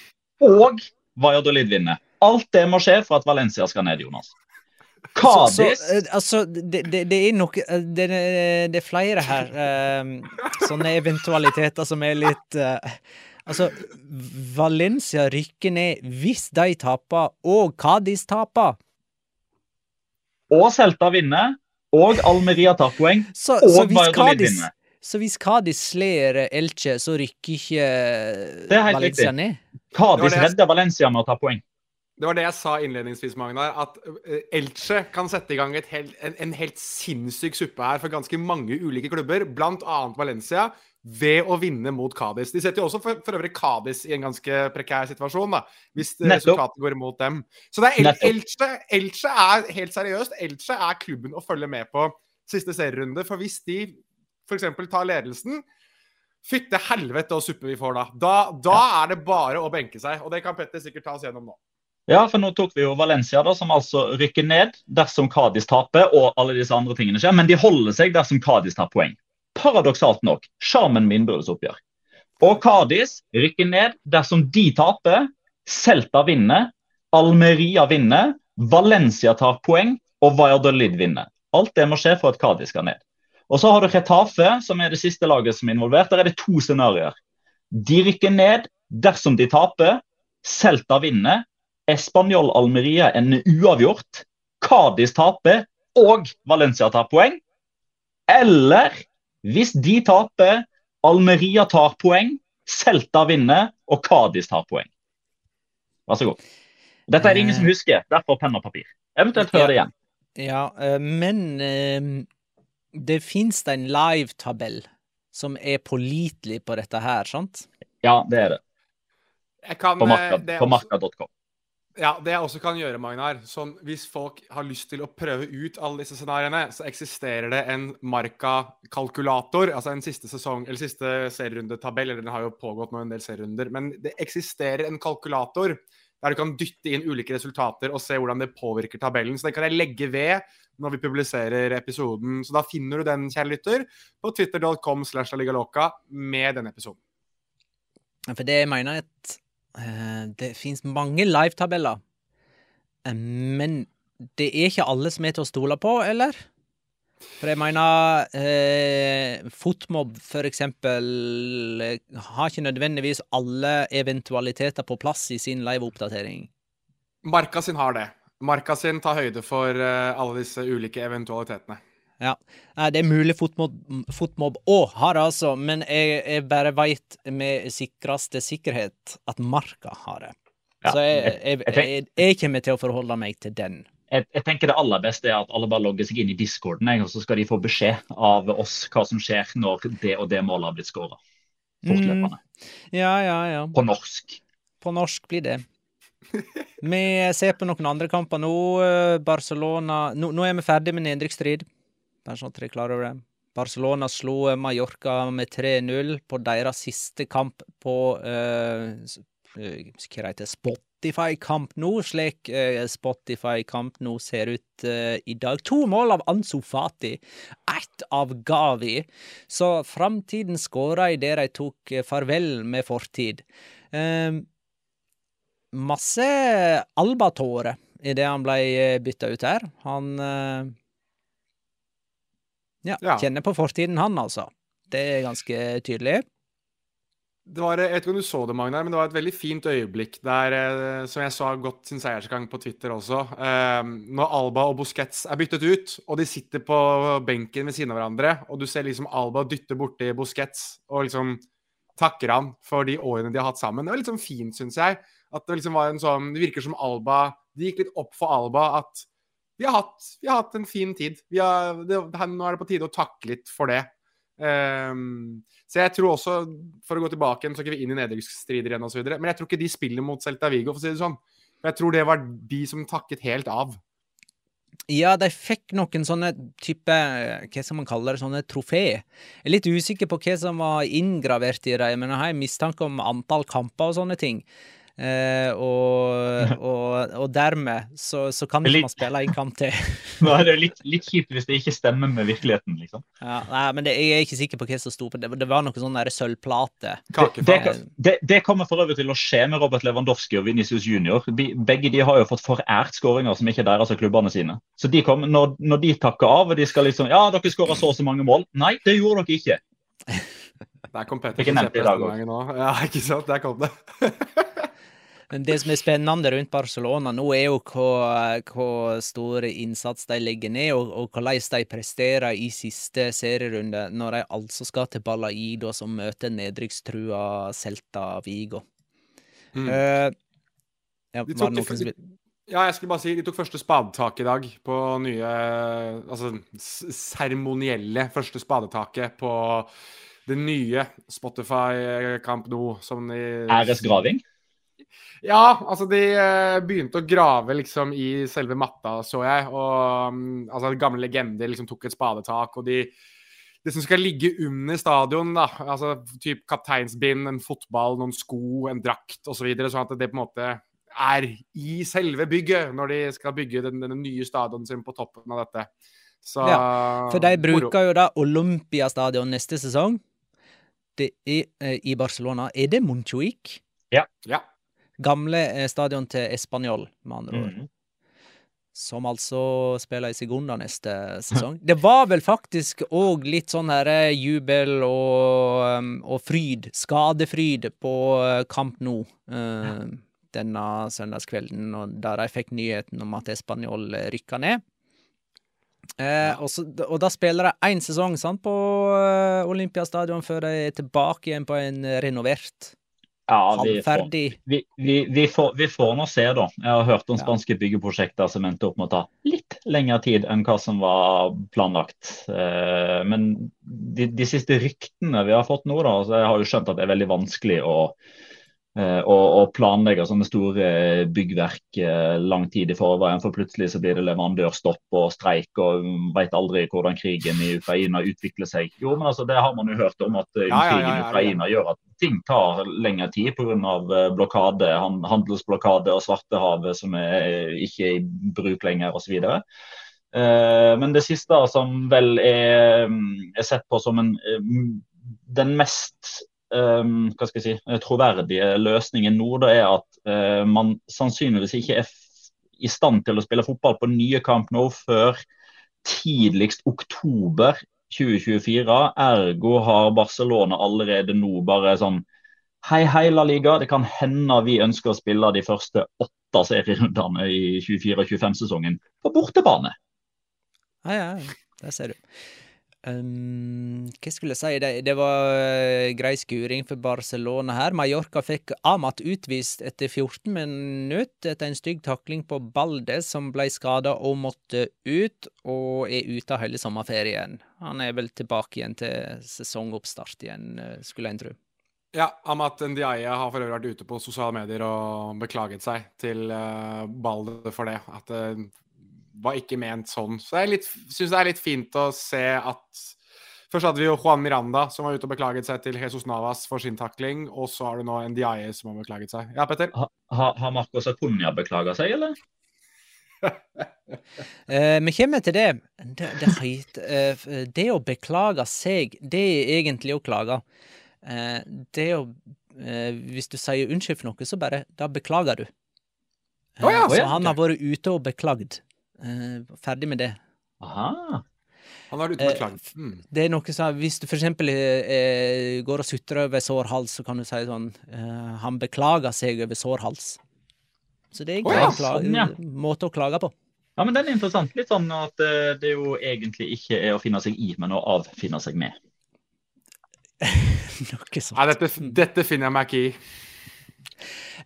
og Valladolid vinner. Alt det må skje for at Valencia skal ned, Jonas. Cádiz Så, så, eh, altså, det, det, det er noe eh, det, det er flere her um, sånne eventualiteter som er litt uh, Altså, Valencia rykker ned hvis de taper, og Cádiz taper. Og Celta vinner, og Almeria tar poeng, Så, og Valladolid vinner. så hvis Cádiz slår Elche, så rykker ikke Det er helt Valencia riktig. ned? Cádiz jeg- redder Valencia med å ta poeng. Det var det jeg sa innledningsvis, Magnar. At eh, Elche kan sette i gang et helt, en, en helt sinnssyk suppe her for ganske mange ulike klubber, bl.a. Valencia, ved å vinne mot Cádiz. De setter jo også for, for øvrig Cádiz i en ganske prekær situasjon, da, hvis eh, resultatet går imot dem. Så det er El Elche, Elche er helt seriøst Elche er klubben å følge med på siste serierunde. For hvis de f.eks. tar ledelsen Fytte helvete og suppe vi får da. Da, da er det bare å benke seg. Og det kan Petter sikkert ta oss gjennom nå. Ja, for nå tok vi jo Valencia, da, som altså rykker ned dersom Cádiz taper og alle disse andre tingene skjer, men de holder seg dersom Cádiz tar poeng. Paradoksalt nok. Sjarmen med innbyrdes oppgjør. Og Cádiz rykker ned dersom de taper, Celta vinner, Almeria vinner, Valencia tar poeng og Valladolid vinner. Alt det må skje for at Cádiz skal ned. Og så har du Retafe, som er det siste laget som er involvert. Der er det to scenarioer. De rykker ned dersom de taper, Celta vinner, Español Almeria en uavgjort, Cádiz taper og Valencia tar poeng. Eller hvis de taper, Almeria tar poeng, Celta vinner og Cádiz tar poeng. Vær så god. Dette er det ingen som husker, derfor penn og papir. Eventuelt hør det igjen. Ja, eh, men eh, det fins en live-tabell som er pålitelig på dette her, sant? Ja, det er det. Jeg kan, På eh, marka.com. Ja, Det jeg også kan gjøre, Magnar, sånn, hvis folk har lyst til å prøve ut alle disse scenarioene, så eksisterer det en Marka-kalkulator, altså en siste sesong, eller siste serierundetabell, eller den har jo pågått nå en del serierunder, men det eksisterer en kalkulator der du kan dytte inn ulike resultater og se hvordan det påvirker tabellen. Så den kan jeg legge ved når vi publiserer episoden. Så da finner du den, kjære lytter, på twitter.com slash la med denne episoden. For det mener jeg at det fins mange live-tabeller, eh, men det er ikke alle som er til å stole på, eller? For jeg mener eh, Fotmob, for eksempel, eh, har ikke nødvendigvis alle eventualiteter på plass i sin live-oppdatering. Marka sin har det. Marka sin tar høyde for eh, alle disse ulike eventualitetene. Ja. Det er mulig Fotmob, fotmob òg har det, altså, men jeg, jeg bare veit med sikreste sikkerhet at Marka har det. Ja, Så jeg, jeg- jeg, jeg kommer til å forholde meg til den. jeg, tenker det aller beste er at alle bare logger seg inn i discorden, og så skal de få beskjed av oss hva som skjer når det og det målet har blitt skåra. Fortløpende. Ja, ja, ja. På norsk. På norsk blir det. Vi ser på noen andre kamper nå. Barcelona Nå, nå er vi ferdig med nedrykksstrid. Bare sånn at dere er klar over det. Barcelona slo eh, Mallorca med 3-0 på deres siste kamp på eh, eh, Hva heter det? Spotify Kamp nå, slik Spotify Kamp nå ser ut i dag. To mål av Ansu Fati, ett av Gavi. Så framtiden skåra idet de tok farvel med fortid. Masse albatårer idet han ble bytta ut her. Han ja, Ja. kjenner på fortiden, han, altså. Det er ganske tydelig. Det var, jeg vet ikke om du så det, Magnar, men det var et veldig fint øyeblikk der, eh, som jeg sa godt sin seiersgang på Twitter også. Eh, når Alba og Busquets er byttet ut, og de sitter på benken ved siden av hverandre, og du ser liksom Alba dytte borti Busquets og liksom takker han for de årene de har hatt sammen. Det var litt sånn fint, syns jeg. At det liksom var en sånn Det virker som Alba Det gikk litt opp for Alba at vi har hatt, vi har hatt en fin tid. Har, det, nå er det på tide å takke litt for det. Um, så jeg tror også, for å gå tilbake igjen, så ikke vi inn i nedrykksstrider igjen osv., men jeg tror ikke de spiller mot Celta Vigo, for å si det sånn. Jeg tror det var de som takket helt av. Ja, de fikk noen sånne type Hva skal man kalle det? Sånne trofé. Jeg er litt usikker på hva som var inngravert i dem, men jeg har en mistanke om antall kamper og sånne ting. Eh, og, og, og, dermed så, så kan ikke man spille en kamp til. Nå er det litt, litt, kjipt hvis det ikke stemmer med virkeligheten, liksom. Ja, nei, men det, jeg er ikke sikker på hva som sto på det. Det var noe sånn sølvplate. Det, det, det, kommer for øvrig til å skje med Robert Lewandowski og Vinicius Junior. Begge de har jo fått forært skåringer som ikke er deres av klubbene sine. Så de kom, når, når, de takker av og de skal liksom Ja, dere skåra så og så mange mål. Nei, det gjorde dere ikke. Der kom Petter. Ikke nevnt i dag òg. Ja, ikke sant. Der kom det. Det som er spennende rundt Barcelona nå, er jo hvor stor innsats de legger ned, og, og hvordan de presterer i siste serierunde, når de altså skal til Balaid, som møter nedrykkstrua Celta Vigo. Mm. Uh, ja, de tok, de, ja, jeg skulle bare si de tok første spadetak i dag på nye Altså seremonielle første spadetaket på det nye Spotify Camp Nou. Som de Æresgraving? Ja, altså de uh, begynte å grave liksom i selve matta, så jeg. Og um, altså gamle legender liksom tok et spadetak. Og de det som skal ligge under stadion, da, altså typ kapteinsbind, en fotball, noen sko, en drakt osv., så videre, sånn at det på en måte er i selve bygget når de skal bygge den, den nye stadion sin på toppen av dette. Så, ja, for de bruker jo da Olympiastadion neste sesong. Det er, eh, I Barcelona. Er det Montjuic? Ja. ja. Gamle eh, stadion til Español, med andre ord. Mm. Som altså spiller i Segunda neste sesong. Det var vel faktisk òg litt sånn her eh, jubel og, um, og fryd, skadefryd, på Kamp Camp Nou uh, denne søndagskvelden, da de fikk nyheten om at Español rykka ned. Eh, og, så, og, da spiller de én sesong sant, på uh, Olympiastadion før de er tilbake igjen på en renovert ja, vi får, vi, vi, vi, får, vi får nå se, da. Jeg har hørt om spanske byggeprosjekter som endte opp med å ta litt lengre tid enn hva som var planlagt. Eh, men de, de siste ryktene vi har fått nå, da, så jeg har jo skjønt at det er veldig vanskelig å og, og planlegger sånne store byggverk eh, lang tid i forveien. For plutselig så blir det leverandørstopp og streik, og veit aldri hvordan krigen i Ukraina utvikler seg. Jo, men altså, Det har man jo hørt om, at ja, krigen ja, ja, i Ukraina gjør at ting tar lengre tid pga. blokade, handelsblokade og Svartehavet som er ikke i bruk lenger osv. Men det siste som vel er, er sett på som en, den mest um, hva skal jeg si, troverdige løsningen nå da er at uh, man sannsynligvis ikke er i stand til å spille fotball på nye kamp nå før tidligst oktober 2024. Ergo har Barcelona allerede nå bare sånn Hei, hei, La Liga. Det kan hende vi ønsker å spille de første åtte serierundene i 24-25-sesongen på bortebane. Ja, ja, der ser du. Um, hva skulle jeg si? Det, det var uh, grei skuring for Barcelona her. Mallorca fikk Amat utvist etter 14 minutter etter en stygg takling på Balde, som ble skada og måtte ut, og er ute hele sommerferien. Han er vel tilbake igjen til sesongoppstart igjen, uh, skulle en tro. Ja, Amat Ndiaye har for øvrig vært ute på sosiale medier og beklaget seg til uh, Balde for det. At var ikke ment sånn. Så jeg syns det er litt fint å se at Først hadde vi jo Juan Miranda, som var ute og beklaget seg til Jesus Navas for sin takling. Og så har du nå Ndiaye, som har beklaget seg. Ja, Petter? Ha, ha, har Marcos Acuña beklaga seg, eller? eh, vi kommer til det. Det, det, eh, det, å beklage seg, det er egentlig å klage. Eh, det å eh, Hvis du sier unnskyld for noe, så bare Da beklager du. Oh, ja, så han har vært ute og beklagd. Uh, ferdig med det. Aha. Han har beklaget. Mm. Det er noe som, Hvis du eksempel uh, går og sutrer over sår hals, så kan du si sånn uh, Han beklager seg over sår hals. Så det er en oh, ja, sånn, ja. måte å klage på. Ja, men den er interessant. Litt sånn at det jo egentlig ikke er å finne seg i, men å avfinne seg med. noe sånt. Ja, dette, dette finner jeg meg ikke i.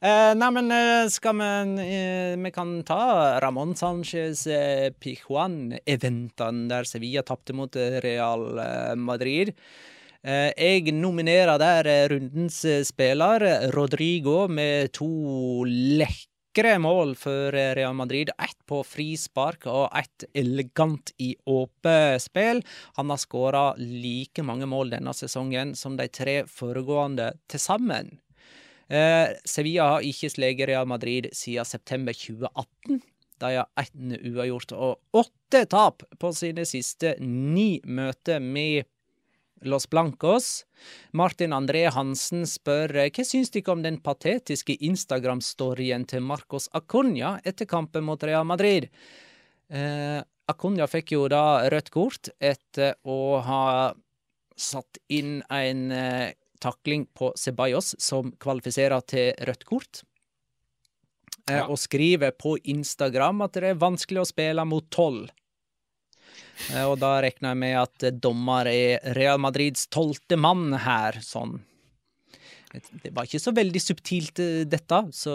Eh, nei, men eh, skal vi eh, Vi kan ta Ramón Sánchez eh, Pijuan-eventene der Sevilla tapte mot Real Madrid. Jeg nominerer der rundens spiller, Rodrigo, med to vakre mål for Real Madrid. Ett på frispark og ett elegant i åpent spill. Han har skåra like mange mål denne sesongen som de tre foregående til sammen. Eh, Sevilla har ikke sleget Real Madrid siden september 2018. De har ett uavgjort og åtte tap på sine siste ni møter med Los Blancos. Martin André Hansen spør hva syns dere om den patetiske Instagram-storyen til Marcos Acuña etter kampen mot Real Madrid? Eh, Acuña fikk jo da rødt kort etter å ha satt inn en eh, takling på Ceballos som kvalifiserer til rødt kort. Eh, ja. Og skriver på Instagram at det er vanskelig å spille mot tolv. Eh, og da regner jeg med at dommer er Real Madrids tolvte mann her, sånn. Det var ikke så veldig subtilt, eh, dette, så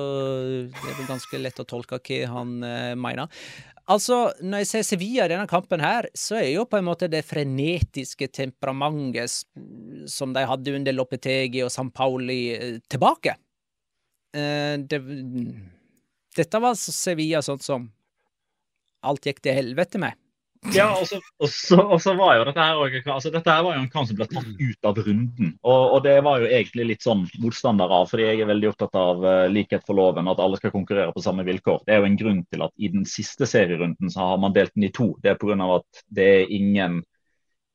det er vel ganske lett å tolke hva han mener. Altså, når jeg ser Sevilla i denne kampen her, så er jo på en måte det frenetiske temperamentet som de hadde under Lopetegi og San Pauli, tilbake. Det, dette var Sevilla sånn som alt gikk til helvete med. Ja, og så, var jo dette her altså Dette her var jo en kamp som ble tatt ut av runden. Og, og, det var jo egentlig litt sånn motstander av, fordi jeg er veldig opptatt av uh, likhet for loven, at alle skal konkurrere på samme vilkår. Det er jo en grunn til at i den siste serierunden så har man delt den i to. Det er pga. at det er ingen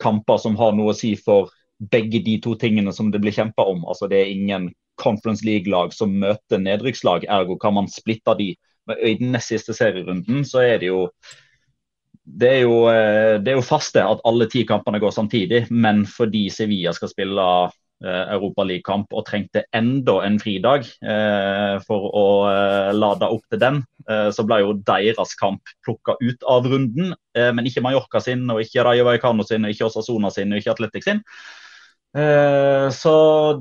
kamper som har noe å si for begge de to tingene som det blir kjempa om. Altså det er ingen Conference League-lag som møter nedrykkslag, ergo kan man splitte de. Men I den nest siste serierunden så er det jo det er, jo, eh, det er jo faste at alle ti kampene går samtidig, men fordi Sevilla skal spille eh, Europaligakamp og trengte enda en fridag eh, for å eh, lade opp til den, eh, så ble jo deres kamp plukka ut av runden. Eh, men ikke Mallorca sin, og ikke Rayo Vallecano sin, og ikke Osasona sin, og ikke Atletic sin. Eh, så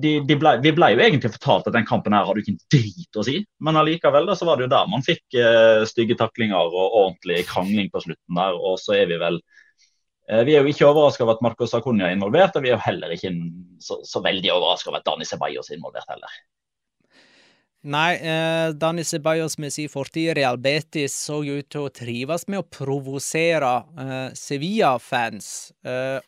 de, de ble, vi ble jo egentlig fortalt at den kampen her hadde ikke en drit å si. Men allikevel da, så var det jo der man fikk uh, stygge taklinger og ordentlig krangling på slutten der. Og så er vi vel uh, Vi er jo ikke overraska over at Marcos Acunha er involvert, og vi er jo heller ikke så, så veldig overraska over at Dani Ceballos er involvert heller. Nei, eh, Dani Ceballos med sin fortid i Real Betis så ut til å trives med å provosere eh, Sevilla-fans. Eh,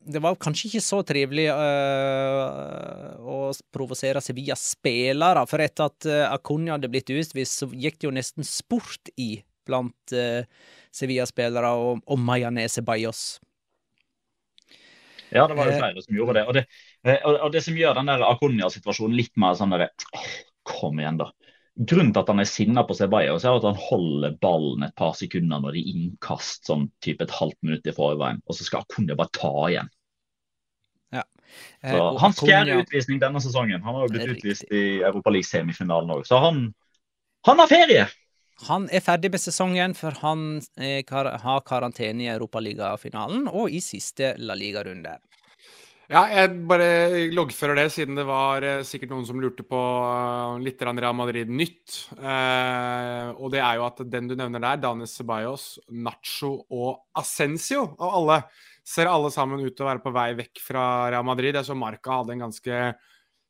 det var kanskje ikke så trivelig øh, å provosere Sevilla-spillere. For etter at uh, Acunha hadde blitt utvist, så gikk det jo nesten sport i blant uh, Sevilla-spillere og, og Mayanese Bajos. Ja, det var jo flere som gjorde det. Og det, og, det som gjør den der Acunha-situasjonen litt mer sånn der, Kom igjen, da. Grunnen til at han er sinna på Ceballos, er at han holder ballen et par sekunder når de innkast sånn type et halvt minutt i forveien, og så skal Akunya bare ta igjen. Ja. Eh, så, hans fjerde utvisning denne sesongen. Han har jo blitt utvist i Europaliga-semifinalen òg, så han, han har ferie! Han er ferdig med sesongen, for han er, har karantene i Europaligafinalen og i siste La Liga-runde. Ja, jeg bare loggfører det, siden det var eh, sikkert noen som lurte på uh, litt Real Madrid-nytt. Eh, og det er jo at den du nevner der, Danis Ceballos, Nacho og Ascencio av alle, ser alle sammen ut til å være på vei vekk fra Real Madrid. Jeg så Marca hadde en ganske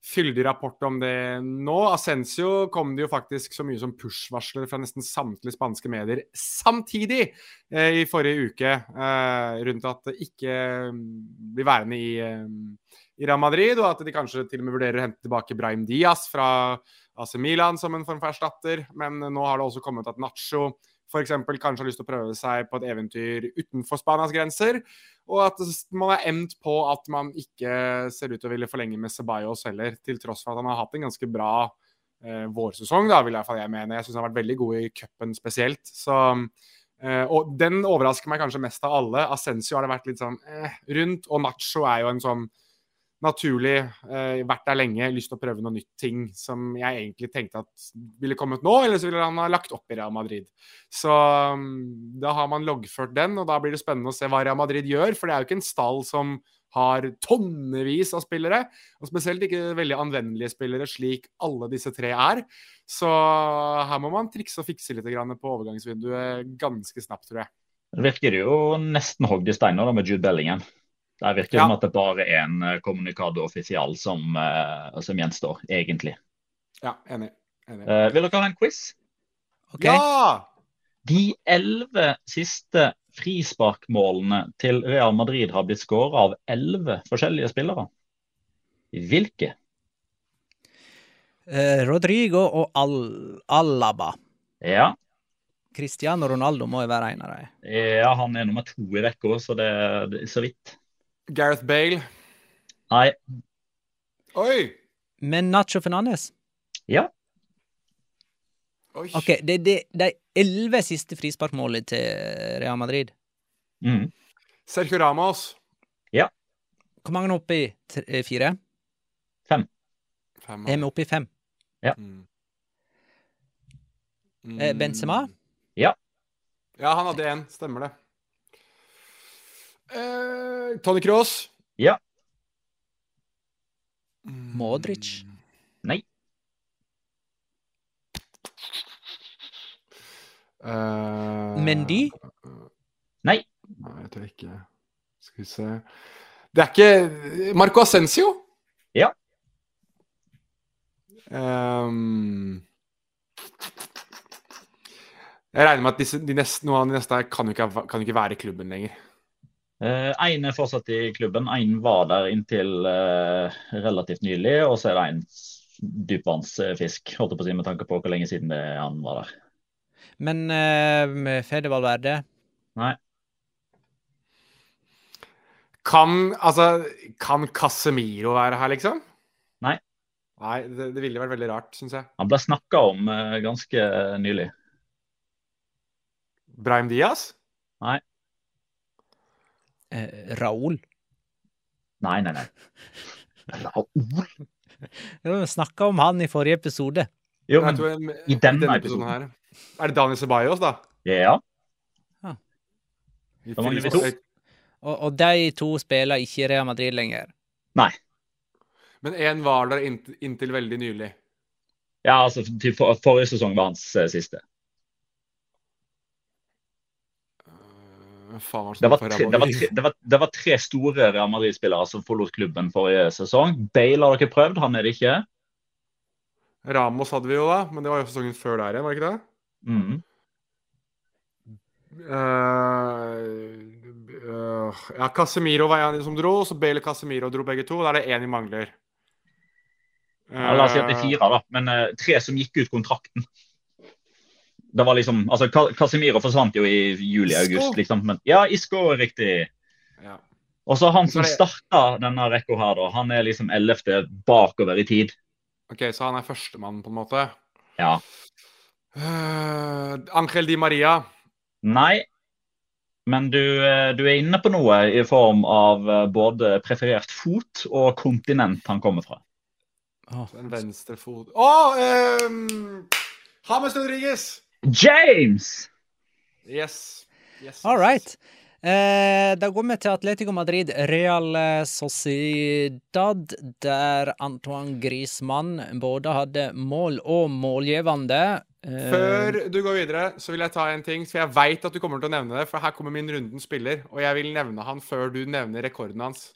fyldig rapport om det nå. Ascencio kom det jo faktisk så mye som push-varsler fra nesten samtlige spanske medier samtidig eh, i forrige uke eh, rundt at det ikke mm, blir værende i, eh, i, Real Madrid, og at de kanskje til og med vurderer å hente tilbake Brahim Diaz fra AC Milan som en form for erstatter. Men nå har det også kommet at Nacho f.eks. kanskje har lyst til å prøve seg på et eventyr utenfor Spanias grenser. Og at man er endt på at man ikke ser ut til å ville forlenge med Ceballos heller, til tross for at han har hatt en ganske bra eh, vårsesong, da, vil i hvert fall jeg mene. Jeg syns han har vært veldig god i cupen spesielt. Så, eh, og den overrasker meg kanskje mest av alle. Ascencio har det vært litt sånn eh, rundt, og Nacho er jo en sånn naturlig, eh, vært der lenge, lyst til å prøve noe nytt ting som jeg egentlig tenkte at ville kommet nå, eller så ville han ha lagt opp i Real Madrid. Så um, da har man loggført den, og da blir det spennende å se hva Real Madrid gjør, for det er jo ikke en stall som har tonnevis av spillere, og spesielt ikke veldig anvendelige spillere, slik alle disse tre er. Så her må man trikse og fikse litt på overgangsvinduet ganske snapt, tror jeg. Det virker jo nesten hogd i steiner med Jude Bellingen. Det virker ja. som at det bare er en eh, kommunikado offisial som, uh, som, gjenstår, egentlig. Ja, enig. enig. Uh, vil dere ha en quiz? Okay. Ja! De elleve siste frisparkmålene til Real Madrid har blitt skåra av elleve forskjellige spillere. Hvilke? Eh, Rodrigo og Al Alaba. Ja, Cristiano Ronaldo må jo være en av dem. ja han er nummer to i rekka, så det det er så vidt. Gareth Bale. Nei. Oi! Men Nacho Fernandes Ja. Oi. Ok, det er de, elleve siste frisparkmålene til Real Madrid. Mm. Sergio Ramos. Ja. Hvor mange er oppe i? Tre- eh, Fire? Fem. Er vi oppe i fem? Mm. Eh, Benzema? Ja. Ja, han hadde én. Stemmer det. Eh, Tony Cross. Ja. Modric? Nei. Uh, Mendy? Nei. Nei, jeg tror ikke Skal vi se Det er ikke Marco Ascencio? Ja. Um, jeg regner med at disse, de neste, noen av de neste her kan jo ikke, kan jo ikke være i klubben lenger. Én er fortsatt i klubben, én var der inntil eh, relativt nylig. Og så er det en dypvannsfisk, holdt jeg på å si, med tanke på hvor lenge siden det er han var der. Men uh, med Fede Valverde Nei. Kan altså Kan Casemiro være her, liksom? Nei. Nei, det, det ville vært veldig rart, syns jeg. Han ble snakka om uh, ganske nylig. Brahim Diaz? Nei. Eh, Raoul. Nei, nei, nei. Vi snakka om han i forrige episode. Jo, men tror jeg- i denne episoden. her. Er det Daniel Ceballos, da? Ja. Ja Da mangler vi to. Og, og de to spiller ikke i Real Madrid lenger. Nei. Men én var der inntil, inntil veldig nylig. Ja, altså, til for, forrige sesong var hans eh, siste. Faen var det Det var, tre, det, var tre, det, var, det var tre store Real Madrid-spillere som forlot klubben forrige sesong. Bale har dere prøvd, han er det ikke. Ramos hadde vi jo da, men det var jo sesongen før der igjen, var det ikke det? Mm. Uh, uh, ja, Casemiro var en som dro, så Bale og Casemiro dro begge to. Da er det én vi mangler. Ja, la oss si at det er Eh, fire, da. Men tre som gikk ut kontrakten. Det var liksom, altså Casemiro forsvant jo i juli-august, liksom. Men, ja, Isco er riktig. Ja. Og så han som starta denne rekka her, da. Han er liksom ellevte bakover i tid. OK, så han er førstemann, på en måte. Ja. Uh, Angel Di Maria. Nei. Men du, eh, du er inne på noe i form av eh, både preferert fot og kontinent han kommer fra. En venstrefot Å! Um, James Rodriguez! James! Yes. yes. All right. Eh, da går vi til Atletico Madrid, Real Sociedad, der Antoine Griezmann både hadde mål og målgivende. Eh, Før du går videre, så vil jeg ta en ting, for jeg veit at du kommer til å nevne det. For her kommer min runden spiller, og jeg vil nevne han før du nevner rekorden hans.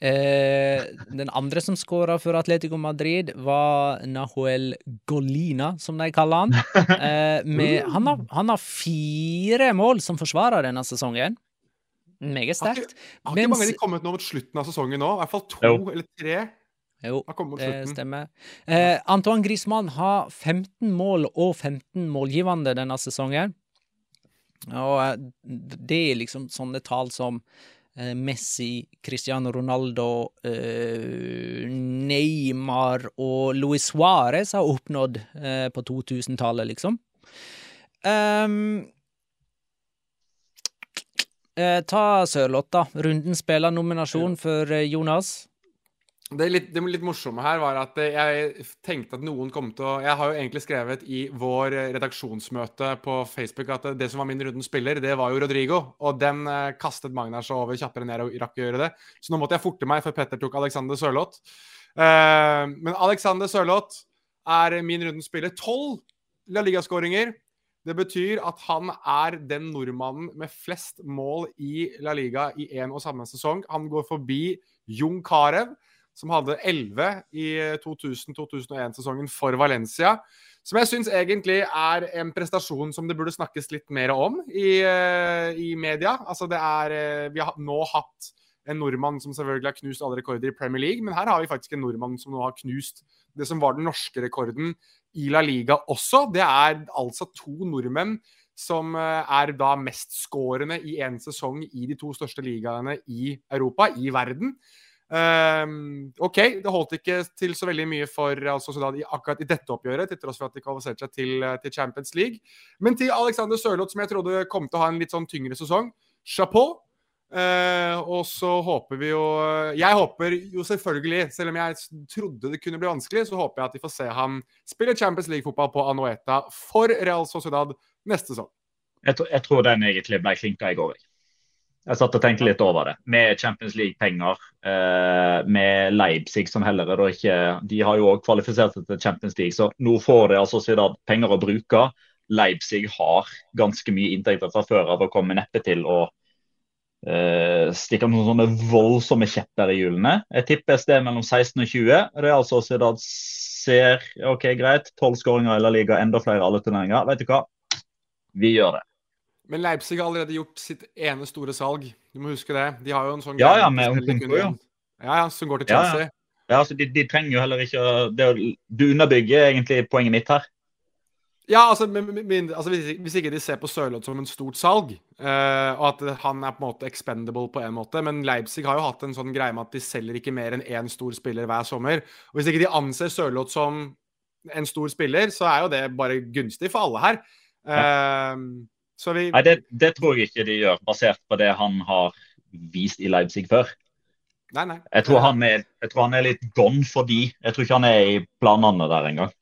Eh, den andre som skåra for Atletico Madrid, var Nahuel Golina, som de kaller han. Eh, med, han, har, han har fire mål som forsvarer denne sesongen. Meget Har ikke, sterkt. har ikke mange Mens- de kommet nå mot slutten av sesongen nå? I hvert fall to Jo. eller tre. Jo, har det stemmer. Eh, Antoine Griezmann har 15 mål og 15 målgivende denne sesongen. Og eh, det er liksom sånne tall som Messi, Cristiano Ronaldo, eh, Neymar og Luis Suárez har oppnådd eh, på 2000-tallet, liksom. Um, eh, ta Sørloth, da. Runden spiller nominasjon for eh, Jonas. Det, litt, det litt morsomme her var at jeg tenkte at noen kom til å Jeg har jo egentlig skrevet i vår redaksjonsmøte på Facebook at det som var min rundens spiller, det var jo Rodrigo. Og den eh, kastet Magnar seg over kjappere enn jeg rakk å gjøre det. Så nå måtte jeg forte meg, for Petter tok Alexander Sørloth. Eh, men Alexander Sørloth er min rundens spiller. Tolv La Liga-skåringer. Det betyr at han er den nordmannen med flest mål i La Liga i én og samme sesong. Han går forbi Jon Carew, som hadde 11 i 2000-2001-sesongen for Valencia. Som jeg syns egentlig er en prestasjon som det burde snakkes litt mer om i, uh, i media. Altså det er uh, Vi har nå hatt en nordmann som selvfølgelig har knust alle rekorder i Premier League, men her har vi faktisk en nordmann som nå har knust det som var den norske rekorden i La Liga også. Det er altså to nordmenn som er da mestskårende i én sesong i de to største ligaene i Europa, i verden. Um, OK, det holdt ikke til så veldig mye for altså, i, akkurat i dette oppgjøret, til tross for at de kvalifiserte seg til, eh, til, Champions League. Men til Alexander Sørloth, som jeg trodde kom til å ha en litt sånn tyngre sesong, chapeau. Uh, og så håper vi jo Jeg håper jo selvfølgelig, selv om jeg trodde det kunne bli vanskelig, så håper jeg at vi får se ham spille Champions League-fotball på Anoeta for Real Sociedad neste sesong. Jeg, jeg, tror den egentlig ble klinka i går. Jeg satt og tenkte litt over det. Med Champions League-penger, eh, med Leipzig som heller er da ikke De har jo òg kvalifisert seg til Champions League, så nå får de altså Sociedad penger å bruke. Leipzig har ganske mye inntekter fra før av og kommer neppe til å uh, stikke noen sånne voldsomme kjepper i hjulene. Jeg tipper et sted mellom 16 og 20. Real Sociedad ser OK, greit. Tolv skåringer i La Liga, enda flere alle turneringer. Vet du hva? Vi gjør det. Men Leipzig har allerede gjort sitt ene store salg. Du må huske det. De har jo en sånn Ja, ja, med Onkenko, ja. Ja, ja, som går til Chelsea. Ja, ja. altså, de, de, trenger jo heller ikke det, Du underbygger egentlig poenget mitt her. Ja, altså, min, altså hvis, hvis, ikke de ser på Sørloth som en stort salg, uh, og at han er på en måte expendable på en måte Men Leipzig har jo hatt en sånn greie med at de selger ikke mer enn én stor spiller hver sommer. Og Hvis ikke de anser Sørloth som en stor spiller, så er jo det bare gunstig for alle her. Uh, vi... Nei, det, det, tror jeg ikke de gjør, basert på det han har vist i Leipzig før. Nei, nei. Jeg tror han er, tror han er litt gone for de. Jeg tror ikke han er i planene der engang.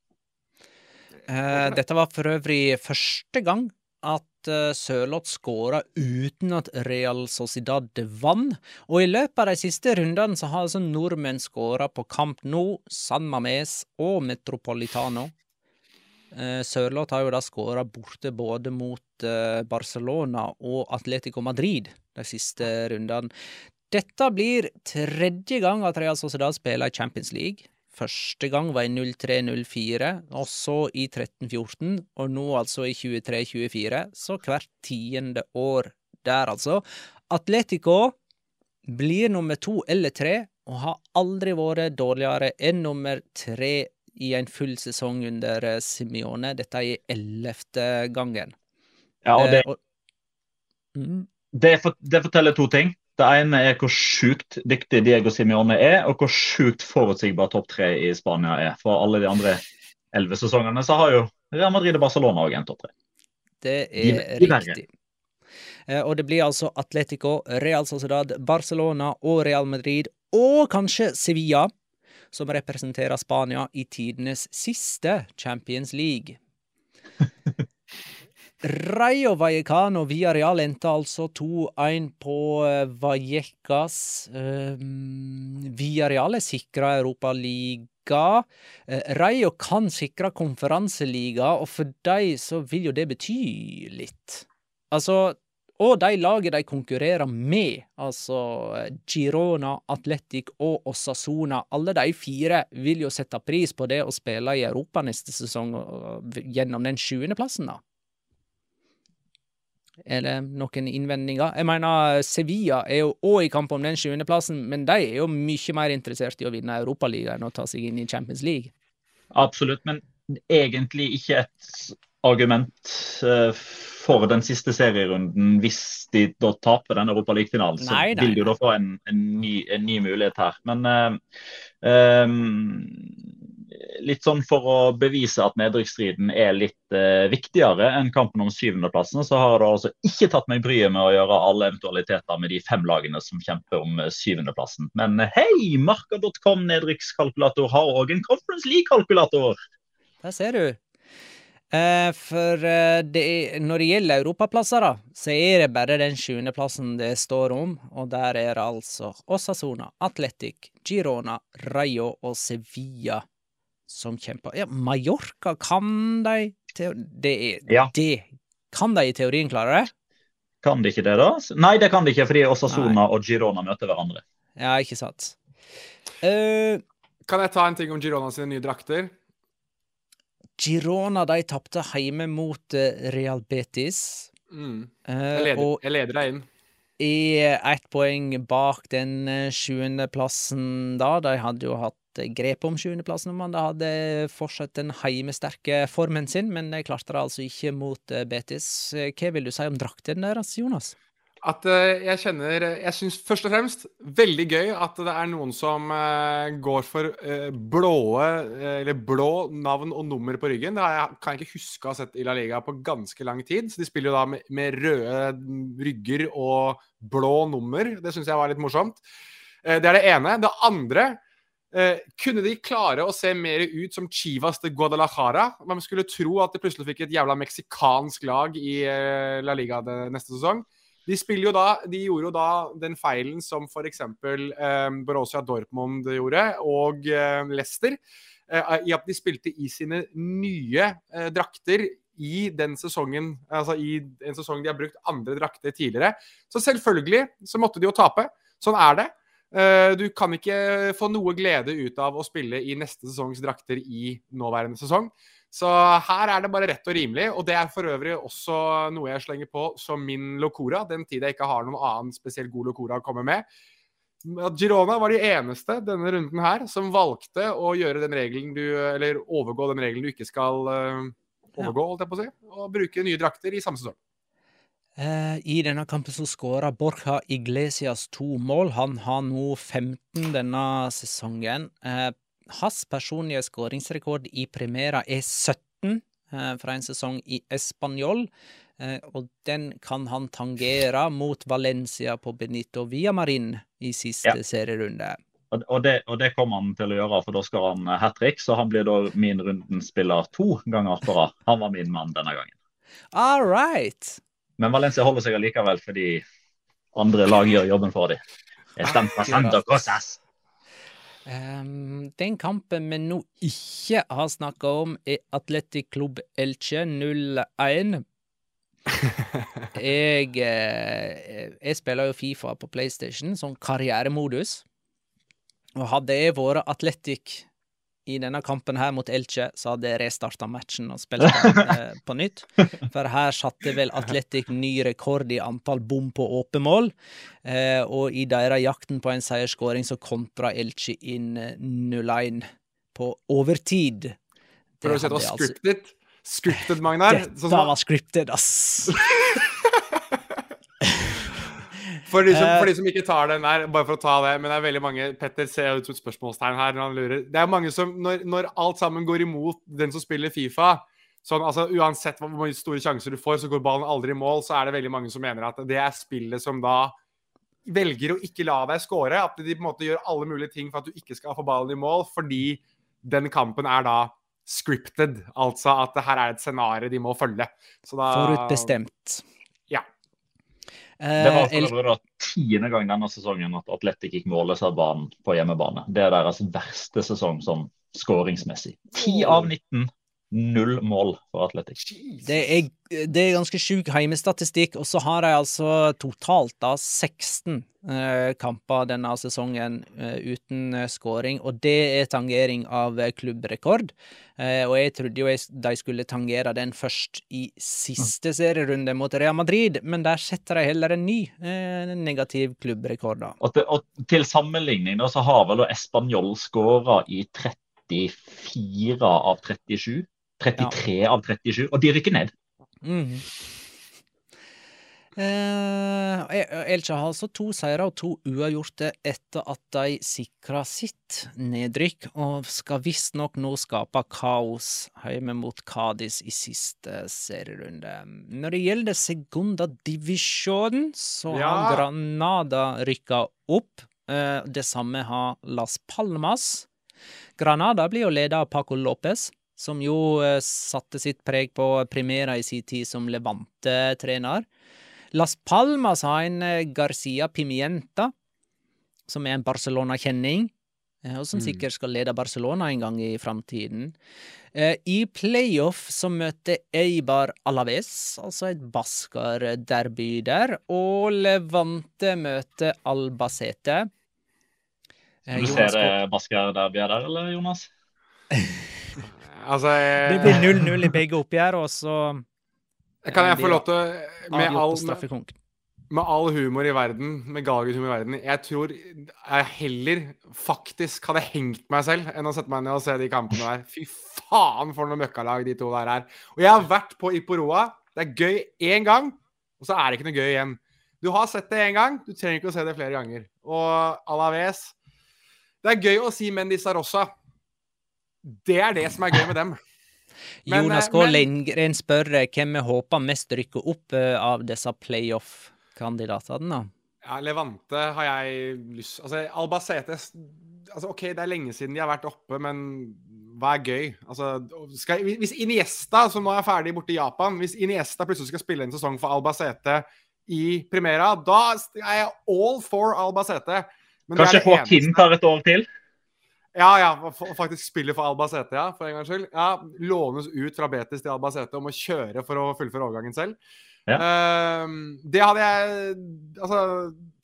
Eh, dette var for øvrig første gang at uh, Sørloth skåra uten at Real Sociedad vant. Og i løpet av de siste rundene så har altså nordmenn skåra på Camp Nou, San Mames og Metropolitano. Eh, Sørloth har jo da skåra borte både mot uh, Barcelona og Atletico Madrid de siste rundene. Dette blir tredje gang at Real Sociedad spiller i Champions League. Første gang var i 03-04, og så i 13-14, og nå altså i 23-24. Så hvert tiende år der, altså. Atletico blir nummer to eller tre, og har aldri vært dårligere enn nummer tre i en full sesong under eh, Simione. Dette er ellevte gangen. Ja, og det, eh, mm. det, det, forteller to ting. Det ene er hvor sjukt dyktig Diego Simione er, og hvor sjukt forutsigbar topp tre i Spania er. For alle de andre elleve sesongene så har jo Real Madrid og Barcelona òg en topp tre. Det er de, de riktig. Eh, og det blir altså Atletico, Real Sociedad, Barcelona og Real Madrid, og kanskje Sevilla, som representerer Spania i tidenes siste Champions League. Rayo Vallecano via Real endte altså 2-1 på eh, Vallecas. Um, via Real er sikra Europaliga. Uh, Rayo kan sikre konferanseliga, og for dem så vil jo det bety litt. Altså, og de laget de konkurrerer med, altså Girona, Atletic og Osasona, alle de fire vil jo sette pris på det å spille i Europa neste sesong gjennom den sjuendeplassen, da. Er det noen innvendinger? Jeg mener, Sevilla er jo òg i kamp om den sjuendeplassen, men de er jo mye mer interessert i å vinne Europaligaen enn å ta seg inn i Champions League. Absolutt, men egentlig ikke et argument uh, for den siste serierunden hvis de da taper den Europaligafinalen. Så nei, nei, vil de da få en, en, ny, en, ny, mulighet her. Men uh, um, litt sånn for å bevise at nedrykksstriden er litt eh, viktigere enn kampen om syvendeplassen, så har det altså ikke tatt meg bryet med å gjøre alle eventualiteter med de fem lagene som kjemper om eh, syvendeplassen. Men eh, hei, marka.com nedrykkskalkulator har òg en Conference League-kalkulator. Der ser du. Eh, for eh, det når det gjelder europaplasser, da, så er det bare den sjuendeplassen det står om. Og der er det altså Osasona, Atletic, Girona, Rayo og Sevilla som kjemper Ja, Mallorca, kan de det, ja. det Kan de i teorien klare det? Kan de ikke det, da? Nei, det kan de ikke, fordi Osasona og Girona møter hverandre. Ja, ikke sant. Uh, kan jeg ta en ting om Girona sine nye drakter? Girona de tapte hjemme mot eh, Real Betis. Mm. Eh, Jeg leder, og jeg leder deg inn. er ett poeng bak den sjuendeplassen da. De hadde jo hatt grep om sjuendeplassen om da hadde fortsatt den heimesterke formen sin, men klarte det altså ikke mot eh, Betis. Hva vil du si om drakten deres, Jonas? At eh, jeg kjenner Jeg syns først og fremst veldig gøy at det er noen som eh, går for blåe Eller blå navn og nummer på ryggen. Det kan jeg ikke huske å ha sett i La Liga på ganske lang tid. Så de spiller jo da med, med røde rygger og blå nummer. Det syns jeg var litt morsomt. Det er det ene. Det andre eh, kunne de klare å se mer ut som Chivas de Guadalajara? Man skulle tro at de plutselig fikk et jævla meksikansk lag i eh, La Liga neste sesong. De, da, de gjorde jo da den feilen som f.eks. Eh, Borussia Dortmund gjorde, og eh, Leicester, eh, i at de spilte i sine nye eh, drakter i den sesongen, altså i en sesong de har brukt andre drakter tidligere. Så selvfølgelig så måtte de jo tape. Sånn er det. Eh, Du kan ikke få noe glede ut av å spille i neste sesongs drakter i nåværende sesong. Så her er det bare rett og rimelig, og det er for øvrig også noe jeg slenger på som min locora, den tid jeg ikke har noen annen spesielt god locora å komme med. Girona var de eneste denne runden her som valgte å gjøre den regelen du, eller overgå den regelen du ikke skal eh, overgå, holdt jeg på å si, og bruke nye drakter i samme sesong. Eh, I denne kampen så skåra Borja Iglesias to mål. Han har nå 15 denne sesongen. Eh, hans personlige skåringsrekord i Primera er 17 eh, fra en sesong i Español. Eh, og den kan han tangere mot Valencia på Benito Villamarin i siste Ja. serierunde. Og, det, og det kommer han til å gjøre, for da skal han hat trick. Så han blir da min rundens spiller to ganger på rad. Han var min mann denne gangen. All right! Men Valencia holder seg allikevel fordi andre lag gjør jobben for dem. Están pasando cosas. Ehm, den kampen vi nå ikke har snakka om, er Atletic Club Elche 0-1. Jeg, eh, jeg spiller jo Fifa på PlayStation, sånn karrieremodus. Og hadde jeg vært Atletic i denne kampen her mot Elche, så hadde jeg restarta matchen og spilt den eh, på nytt. For her satte vel Atletic ny rekord i antall bom på åpent mål. Eh, og i deres jakten på en seierskåring så kontra Elche inn eh, 0-1 på overtid. For å si at det var var altså-. Scripted, Magnar. Dette Sånn var scripted, ass! For de, som, Eh. for de som ikke tar den der, bare for å ta det, men det er veldig mange Petter ser ut som et spørsmålstegn her når han lurer. Det er mange som, når, når alt sammen går imot den som spiller Fifa sånn, altså Uansett hvor mange store sjanser du får, så går ballen aldri i mål, så er det veldig mange som mener at det er spillet som da velger å ikke la deg score. At de på en måte gjør alle mulige ting for at du ikke skal få ballen i mål, fordi den kampen er da scripted. Altså at det her er et scenario de må følge. Så da Forutbestemt. Ja. Det var Eh, for øvrig da tiende gang denne sesongen at Atletic gikk målløs av banen på hjemmebane. Det er deres verste sesong sånn skåringsmessig. 10 av 19. Null mål for Atletic. Det er, det er ganske sjuk heimestatistikk, og så har de altså totalt da 16 eh, kamper denne sesongen eh, uten skåring, og det er tangering av eh, klubbrekord. Eh, og jeg trodde jo jeg, de skulle tangere den først i siste serierunde mot Real Madrid, men der setter de heller en ny eh, negativ klubbrekord, da. Og til, og til sammenligning da, så har vel Español skåra i 34 av 37. 33 av 37, og de rykker ned. Mm. Eh, Elcha har altså to seire og to uavgjorte etter at de sikra sitt nedrykk, og skal visstnok nå skape kaos hjemme mot Cádiz i siste serierunde. Når det gjelder segundadivisjonen, så så har Granada rykka opp. Eh, det samme har Las Palmas. Granada blir jo ledet av Paco Lopez, som jo eh, satte sitt preg på Primera i sin tid som Levante-trener. Las Palmas har en eh, Garcia Pimienta, som er en Barcelona-kjenning, eh, og som Mm. sikkert skal lede Barcelona en gang i framtiden. I playoff så møter Eibar Alaves, altså et basker-derby der, og Levante møter Albacete. Du ser det Basker derbyet der, eller Jonas? Altså jeg... Det blir 0-0 i begge oppgjør, og så Kan jeg få lov til Med all, med, med all humor i verden, med galgenhumor i verden Jeg tror jeg heller faktisk hadde hengt meg selv enn å sette meg ned og se de kampene der. Fy faen for noe møkkalag de to der er. Og jeg har vært på Iporoa. Det er gøy én gang, og så er det ikke noe gøy igjen. Du har sett det én gang, du trenger ikke å se det flere ganger. Og Alaves Det er gøy å si Mendisa Rossa. Det er det som er gøy med dem. Men, Jonas eh, K. men- Lindgren spør eh, hvem vi håper mest rykker opp eh, av disse playoff-kandidatene. da. Ja, Levante har jeg lyst Altså, Albacete altså, OK, det er lenge siden de har vært oppe, men hva er gøy? Altså, skal, hvis Iniesta, som nå er ferdig borte i Japan, hvis Iniesta plutselig skal spille en sesong for Albacete i Primera, da er jeg all for Albacete. Men Kanskje det tar et år til? Ja, ja, faktisk spiller for Albacete, ja, for en gangs skyld. Ja, Lånes ut fra Betis til Albacete og må kjøre for å fullføre overgangen selv. Ehm, det hadde jeg Altså,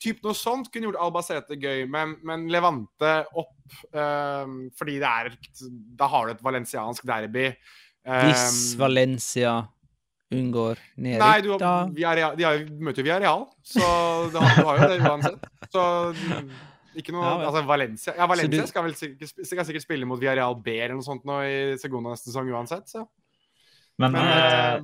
typ noe sånt kunne gjort Albacete gøy, men, men Levante opp uh, Fordi det er Da har du et valensiansk derby. Uh, Hvis Valencia unngår Nei, du, da Villarreal- de møter jo- Villarreal, så du har, du har jo det uansett. Så ikke noe Ja. Altså, Valencia Ja, Valencia du- skal vel sikkert, skal sikkert spille mot Villarreal B eller noe sånt nå i Segunda neste sesong uansett, så. Men, Men, eh,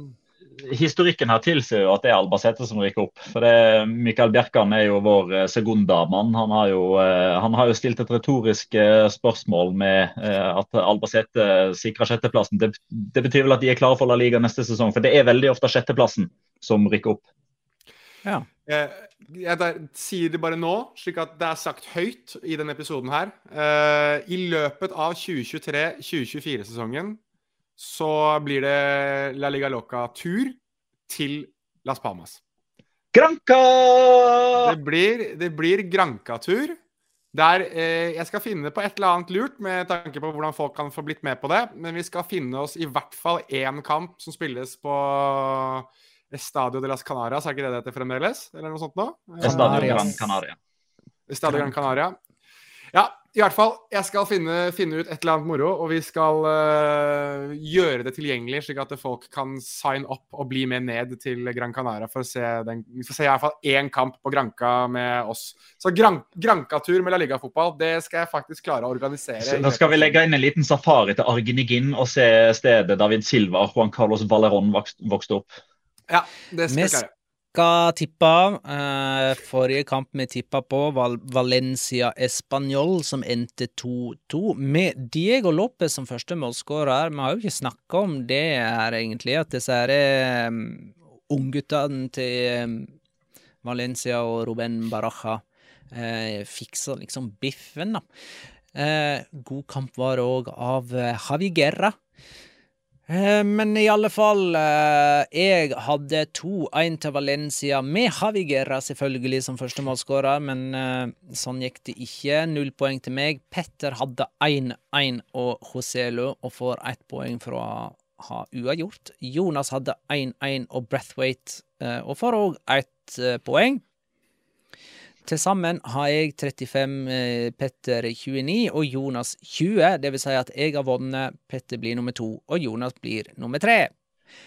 historikken her tilsier jo at det er Albacete som rykker opp. For det, Mikael Bjerkan er jo vår eh, segundamann. Han, har jo, eh, han har jo stilt et retorisk eh, spørsmål med eh, at Albacete sikrer sjetteplassen. Det, det betyr vel at de er klare for La Liga neste sesong. For det er veldig ofte sjetteplassen som rykker opp. Ja. Eh, jeg sier det bare nå, slik at det er sagt høyt i denne episoden her. Eh, I løpet av 2023-2024-sesongen så blir det La Liga Loca-tur til Las Palmas. Granca! Det blir, det blir Granca-tur. Der eh, Jeg skal finne på et eller annet lurt med tanke på hvordan folk kan få blitt med på det. Men vi skal finne oss i hvert fall én kamp som spilles på Estadio de las Canarias. Er ikke det det heter fremdeles? Eller noe sånt nå? Estadio Gran Canaria. Estadio Gran Canaria. Ja, i hvert fall. Jeg skal finne, finne ut et eller annet moro, og vi skal uh, gjøre det tilgjengelig, slik at folk kan sign opp og bli med ned til Gran Canaria for å se den, vi får se i hvert fall én kamp på Granca med oss. Så Gran, Granca-tur med La Liga-fotball, det skal jeg faktisk klare å organisere. Så Da skal vi legge inn en liten safari til Arginigin og se stedet David Silva og Juan Carlos Valerón vokst- vokste opp. Ja, det skal Vi klare. skal tippe eh, Forrige kamp vi tippa på, var Valencia Español, som endte 2-2, med Diego Lopez som første målskårer. Vi har jo ikke snakka om det her, egentlig, at disse her um, ungguttene til um, Valencia og Ruben Baraja eh, fiksa liksom biffen, da. Eh, god kamp var det òg av eh, Javi Guerra. Eh, Men i alle fall, eh, jeg hadde 2-1 til Valencia, med Havigera selvfølgelig som førstemålsskårer, men eh, sånn gikk det ikke. Null poeng til meg. Petter hadde 1-1 og Joselu, og får ett poeng for å ha uavgjort. Jonas hadde 1-1 og Brathwaite og får òg ett poeng. Til sammen har jeg 35, eh, Petter 29 og Jonas 20. Det vil si at jeg har vunnet, Petter blir nummer to, og Jonas blir nummer tre.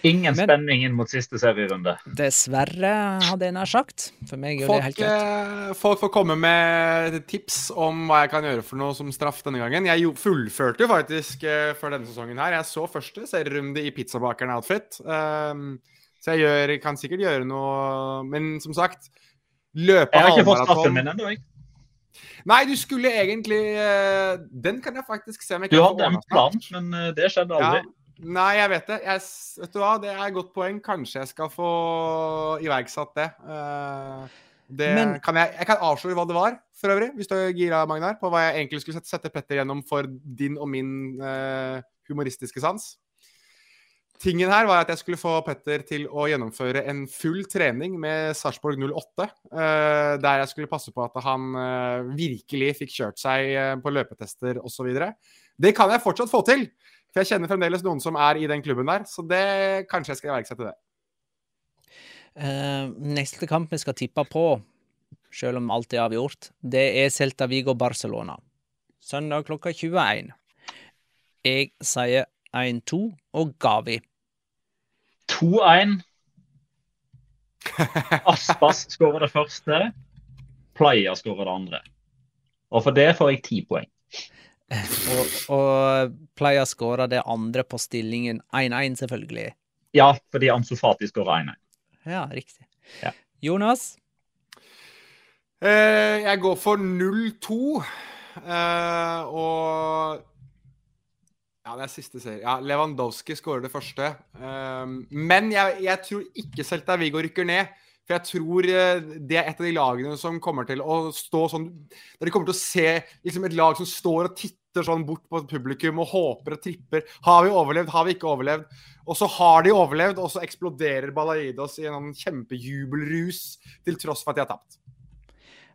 Ingen Men- spenning inn mot siste serierunde. Dessverre, hadde jeg nær sagt. For meg er folk, det helt greit. eh, folk får komme med tips om hva jeg kan gjøre for noe som straff denne gangen. Jeg fullførte jo faktisk for før denne sesongen her. Jeg så første serierunde i pizzabakeren-outfit. Um, så jeg gjør, kan sikkert gjøre noe Men som sagt, løpe Jeg har ikke fått straffen min ennå. jeg. Nei, du skulle egentlig eh, Den kan jeg faktisk se om jeg kan få hadde en plan, men eh, det skjedde aldri. Ja. Nei, jeg vet det. Jeg, vet du hva, Det er et godt poeng. Kanskje jeg skal få iverksatt det. Eh, det Men- kan jeg, jeg kan avsløre hva det var, for øvrig, hvis du er gira, Magnar, på hva jeg egentlig skulle sette, sette Petter gjennom for din og min uh, humoristiske sans. Tingen her var at jeg skulle få Petter til å gjennomføre en full trening med Sarpsborg 08. eh, der jeg skulle passe på at han eh, virkelig fikk kjørt seg eh, på løpetester osv. Det kan jeg fortsatt få til. For jeg kjenner fremdeles noen som er i den klubben der, så det kanskje jeg skal iverksette det. Uh, neste kamp vi skal tippe på, selv om alt er avgjort, det er Celta Vigo Barcelona. Søndag klokka 21. Jeg sier 1-2 og Gavi. 2-1. Aspas skårer det første. Playa skårer det andre. Og for det får jeg ti poeng. Og, og Playa skårer det andre på stillingen 1-1, selvfølgelig. Ja, fordi Amsofati skårer 1-1. Ja, riktig. Ja. Jonas? Eh, jeg går for 0-2. Eh, og Ja, det er siste serie. Ja, Lewandowski skårer det første. Um, men jeg, jeg, tror ikke Celta Vigo rykker ned. For jeg tror eh, det er et av de lagene som kommer til å stå sånn Der de kommer til å se liksom et lag som står og titter sånn bort på publikum og håper og tripper. Har vi overlevd? Har vi ikke overlevd? Og så har de overlevd, og så eksploderer Balaidos i en kjempejubelrus til tross for at de har tapt.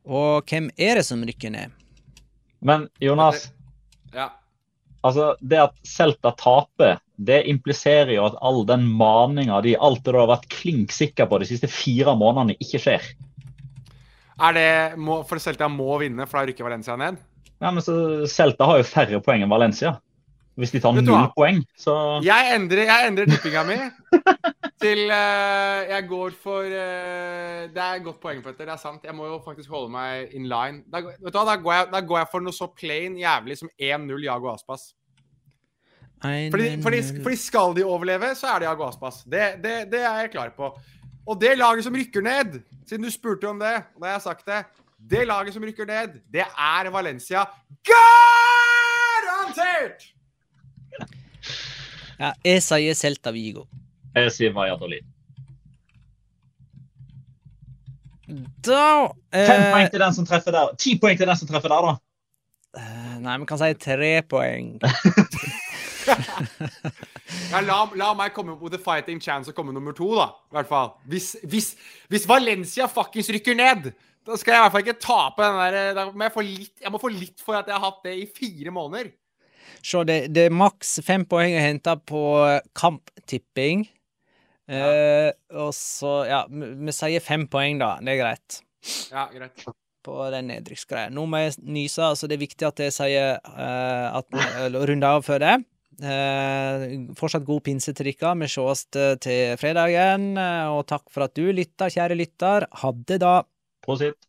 Og hvem er det som rykker ned? Men Jonas, Ja. Altså det at Celta taper, det impliserer jo at all den maninga de du har vært klink sikker på de siste fire månedene, ikke skjer. Er det må, For Celta må vinne, for da rykker Valencia ned? Ja, men så Celta har jo færre poeng enn Valencia. Hvis de tar null poeng, så Jeg endrer, jeg endrer tippinga mi til uh, Jeg går for uh, Det er et godt poeng, Petter. Det er sant. Jeg må jo faktisk holde meg in line. Da, vet du hva, da, går jeg, da går jeg for noe så plain jævlig som 1-0 Jago Aspas. Fordi, fordi, fordi skal de overleve, så er det Jago Aspas. Det, det, det er jeg klar på. Og det laget som rykker ned, siden du spurte om det, og da har jeg sagt det Det laget som rykker ned, det er Valencia. Garantert! Ja, jeg sier Celta Vigo. jeg sier Valladolid. Da Fem eh, poeng til den som treffer der. Ti poeng til den som treffer der, da. Nei, vi kan si tre poeng. Ja, la, la meg komme opp with a fighting chance og komme nummer to, da. I hvert fall. Hvis, hvis, hvis Valencia fuckings rykker ned, da skal jeg i hvert fall ikke tape den der der må jeg få litt, jeg må få litt for at jeg har hatt det i fire måneder. Se, det, det er maks fem poeng å hente på kamptipping. Eh, og så, ja, vi vi sier fem poeng, da. Det er greit. Ja, greit. På den nedrykksgreia. Nå må jeg nyse, så det er viktig at jeg sier eh, at vi runder av før det. Eh, fortsatt god pinse til dere. Vi sees til fredagen. eh, Og takk for at du lytta, kjære lytter. Ha det, da. Prosit.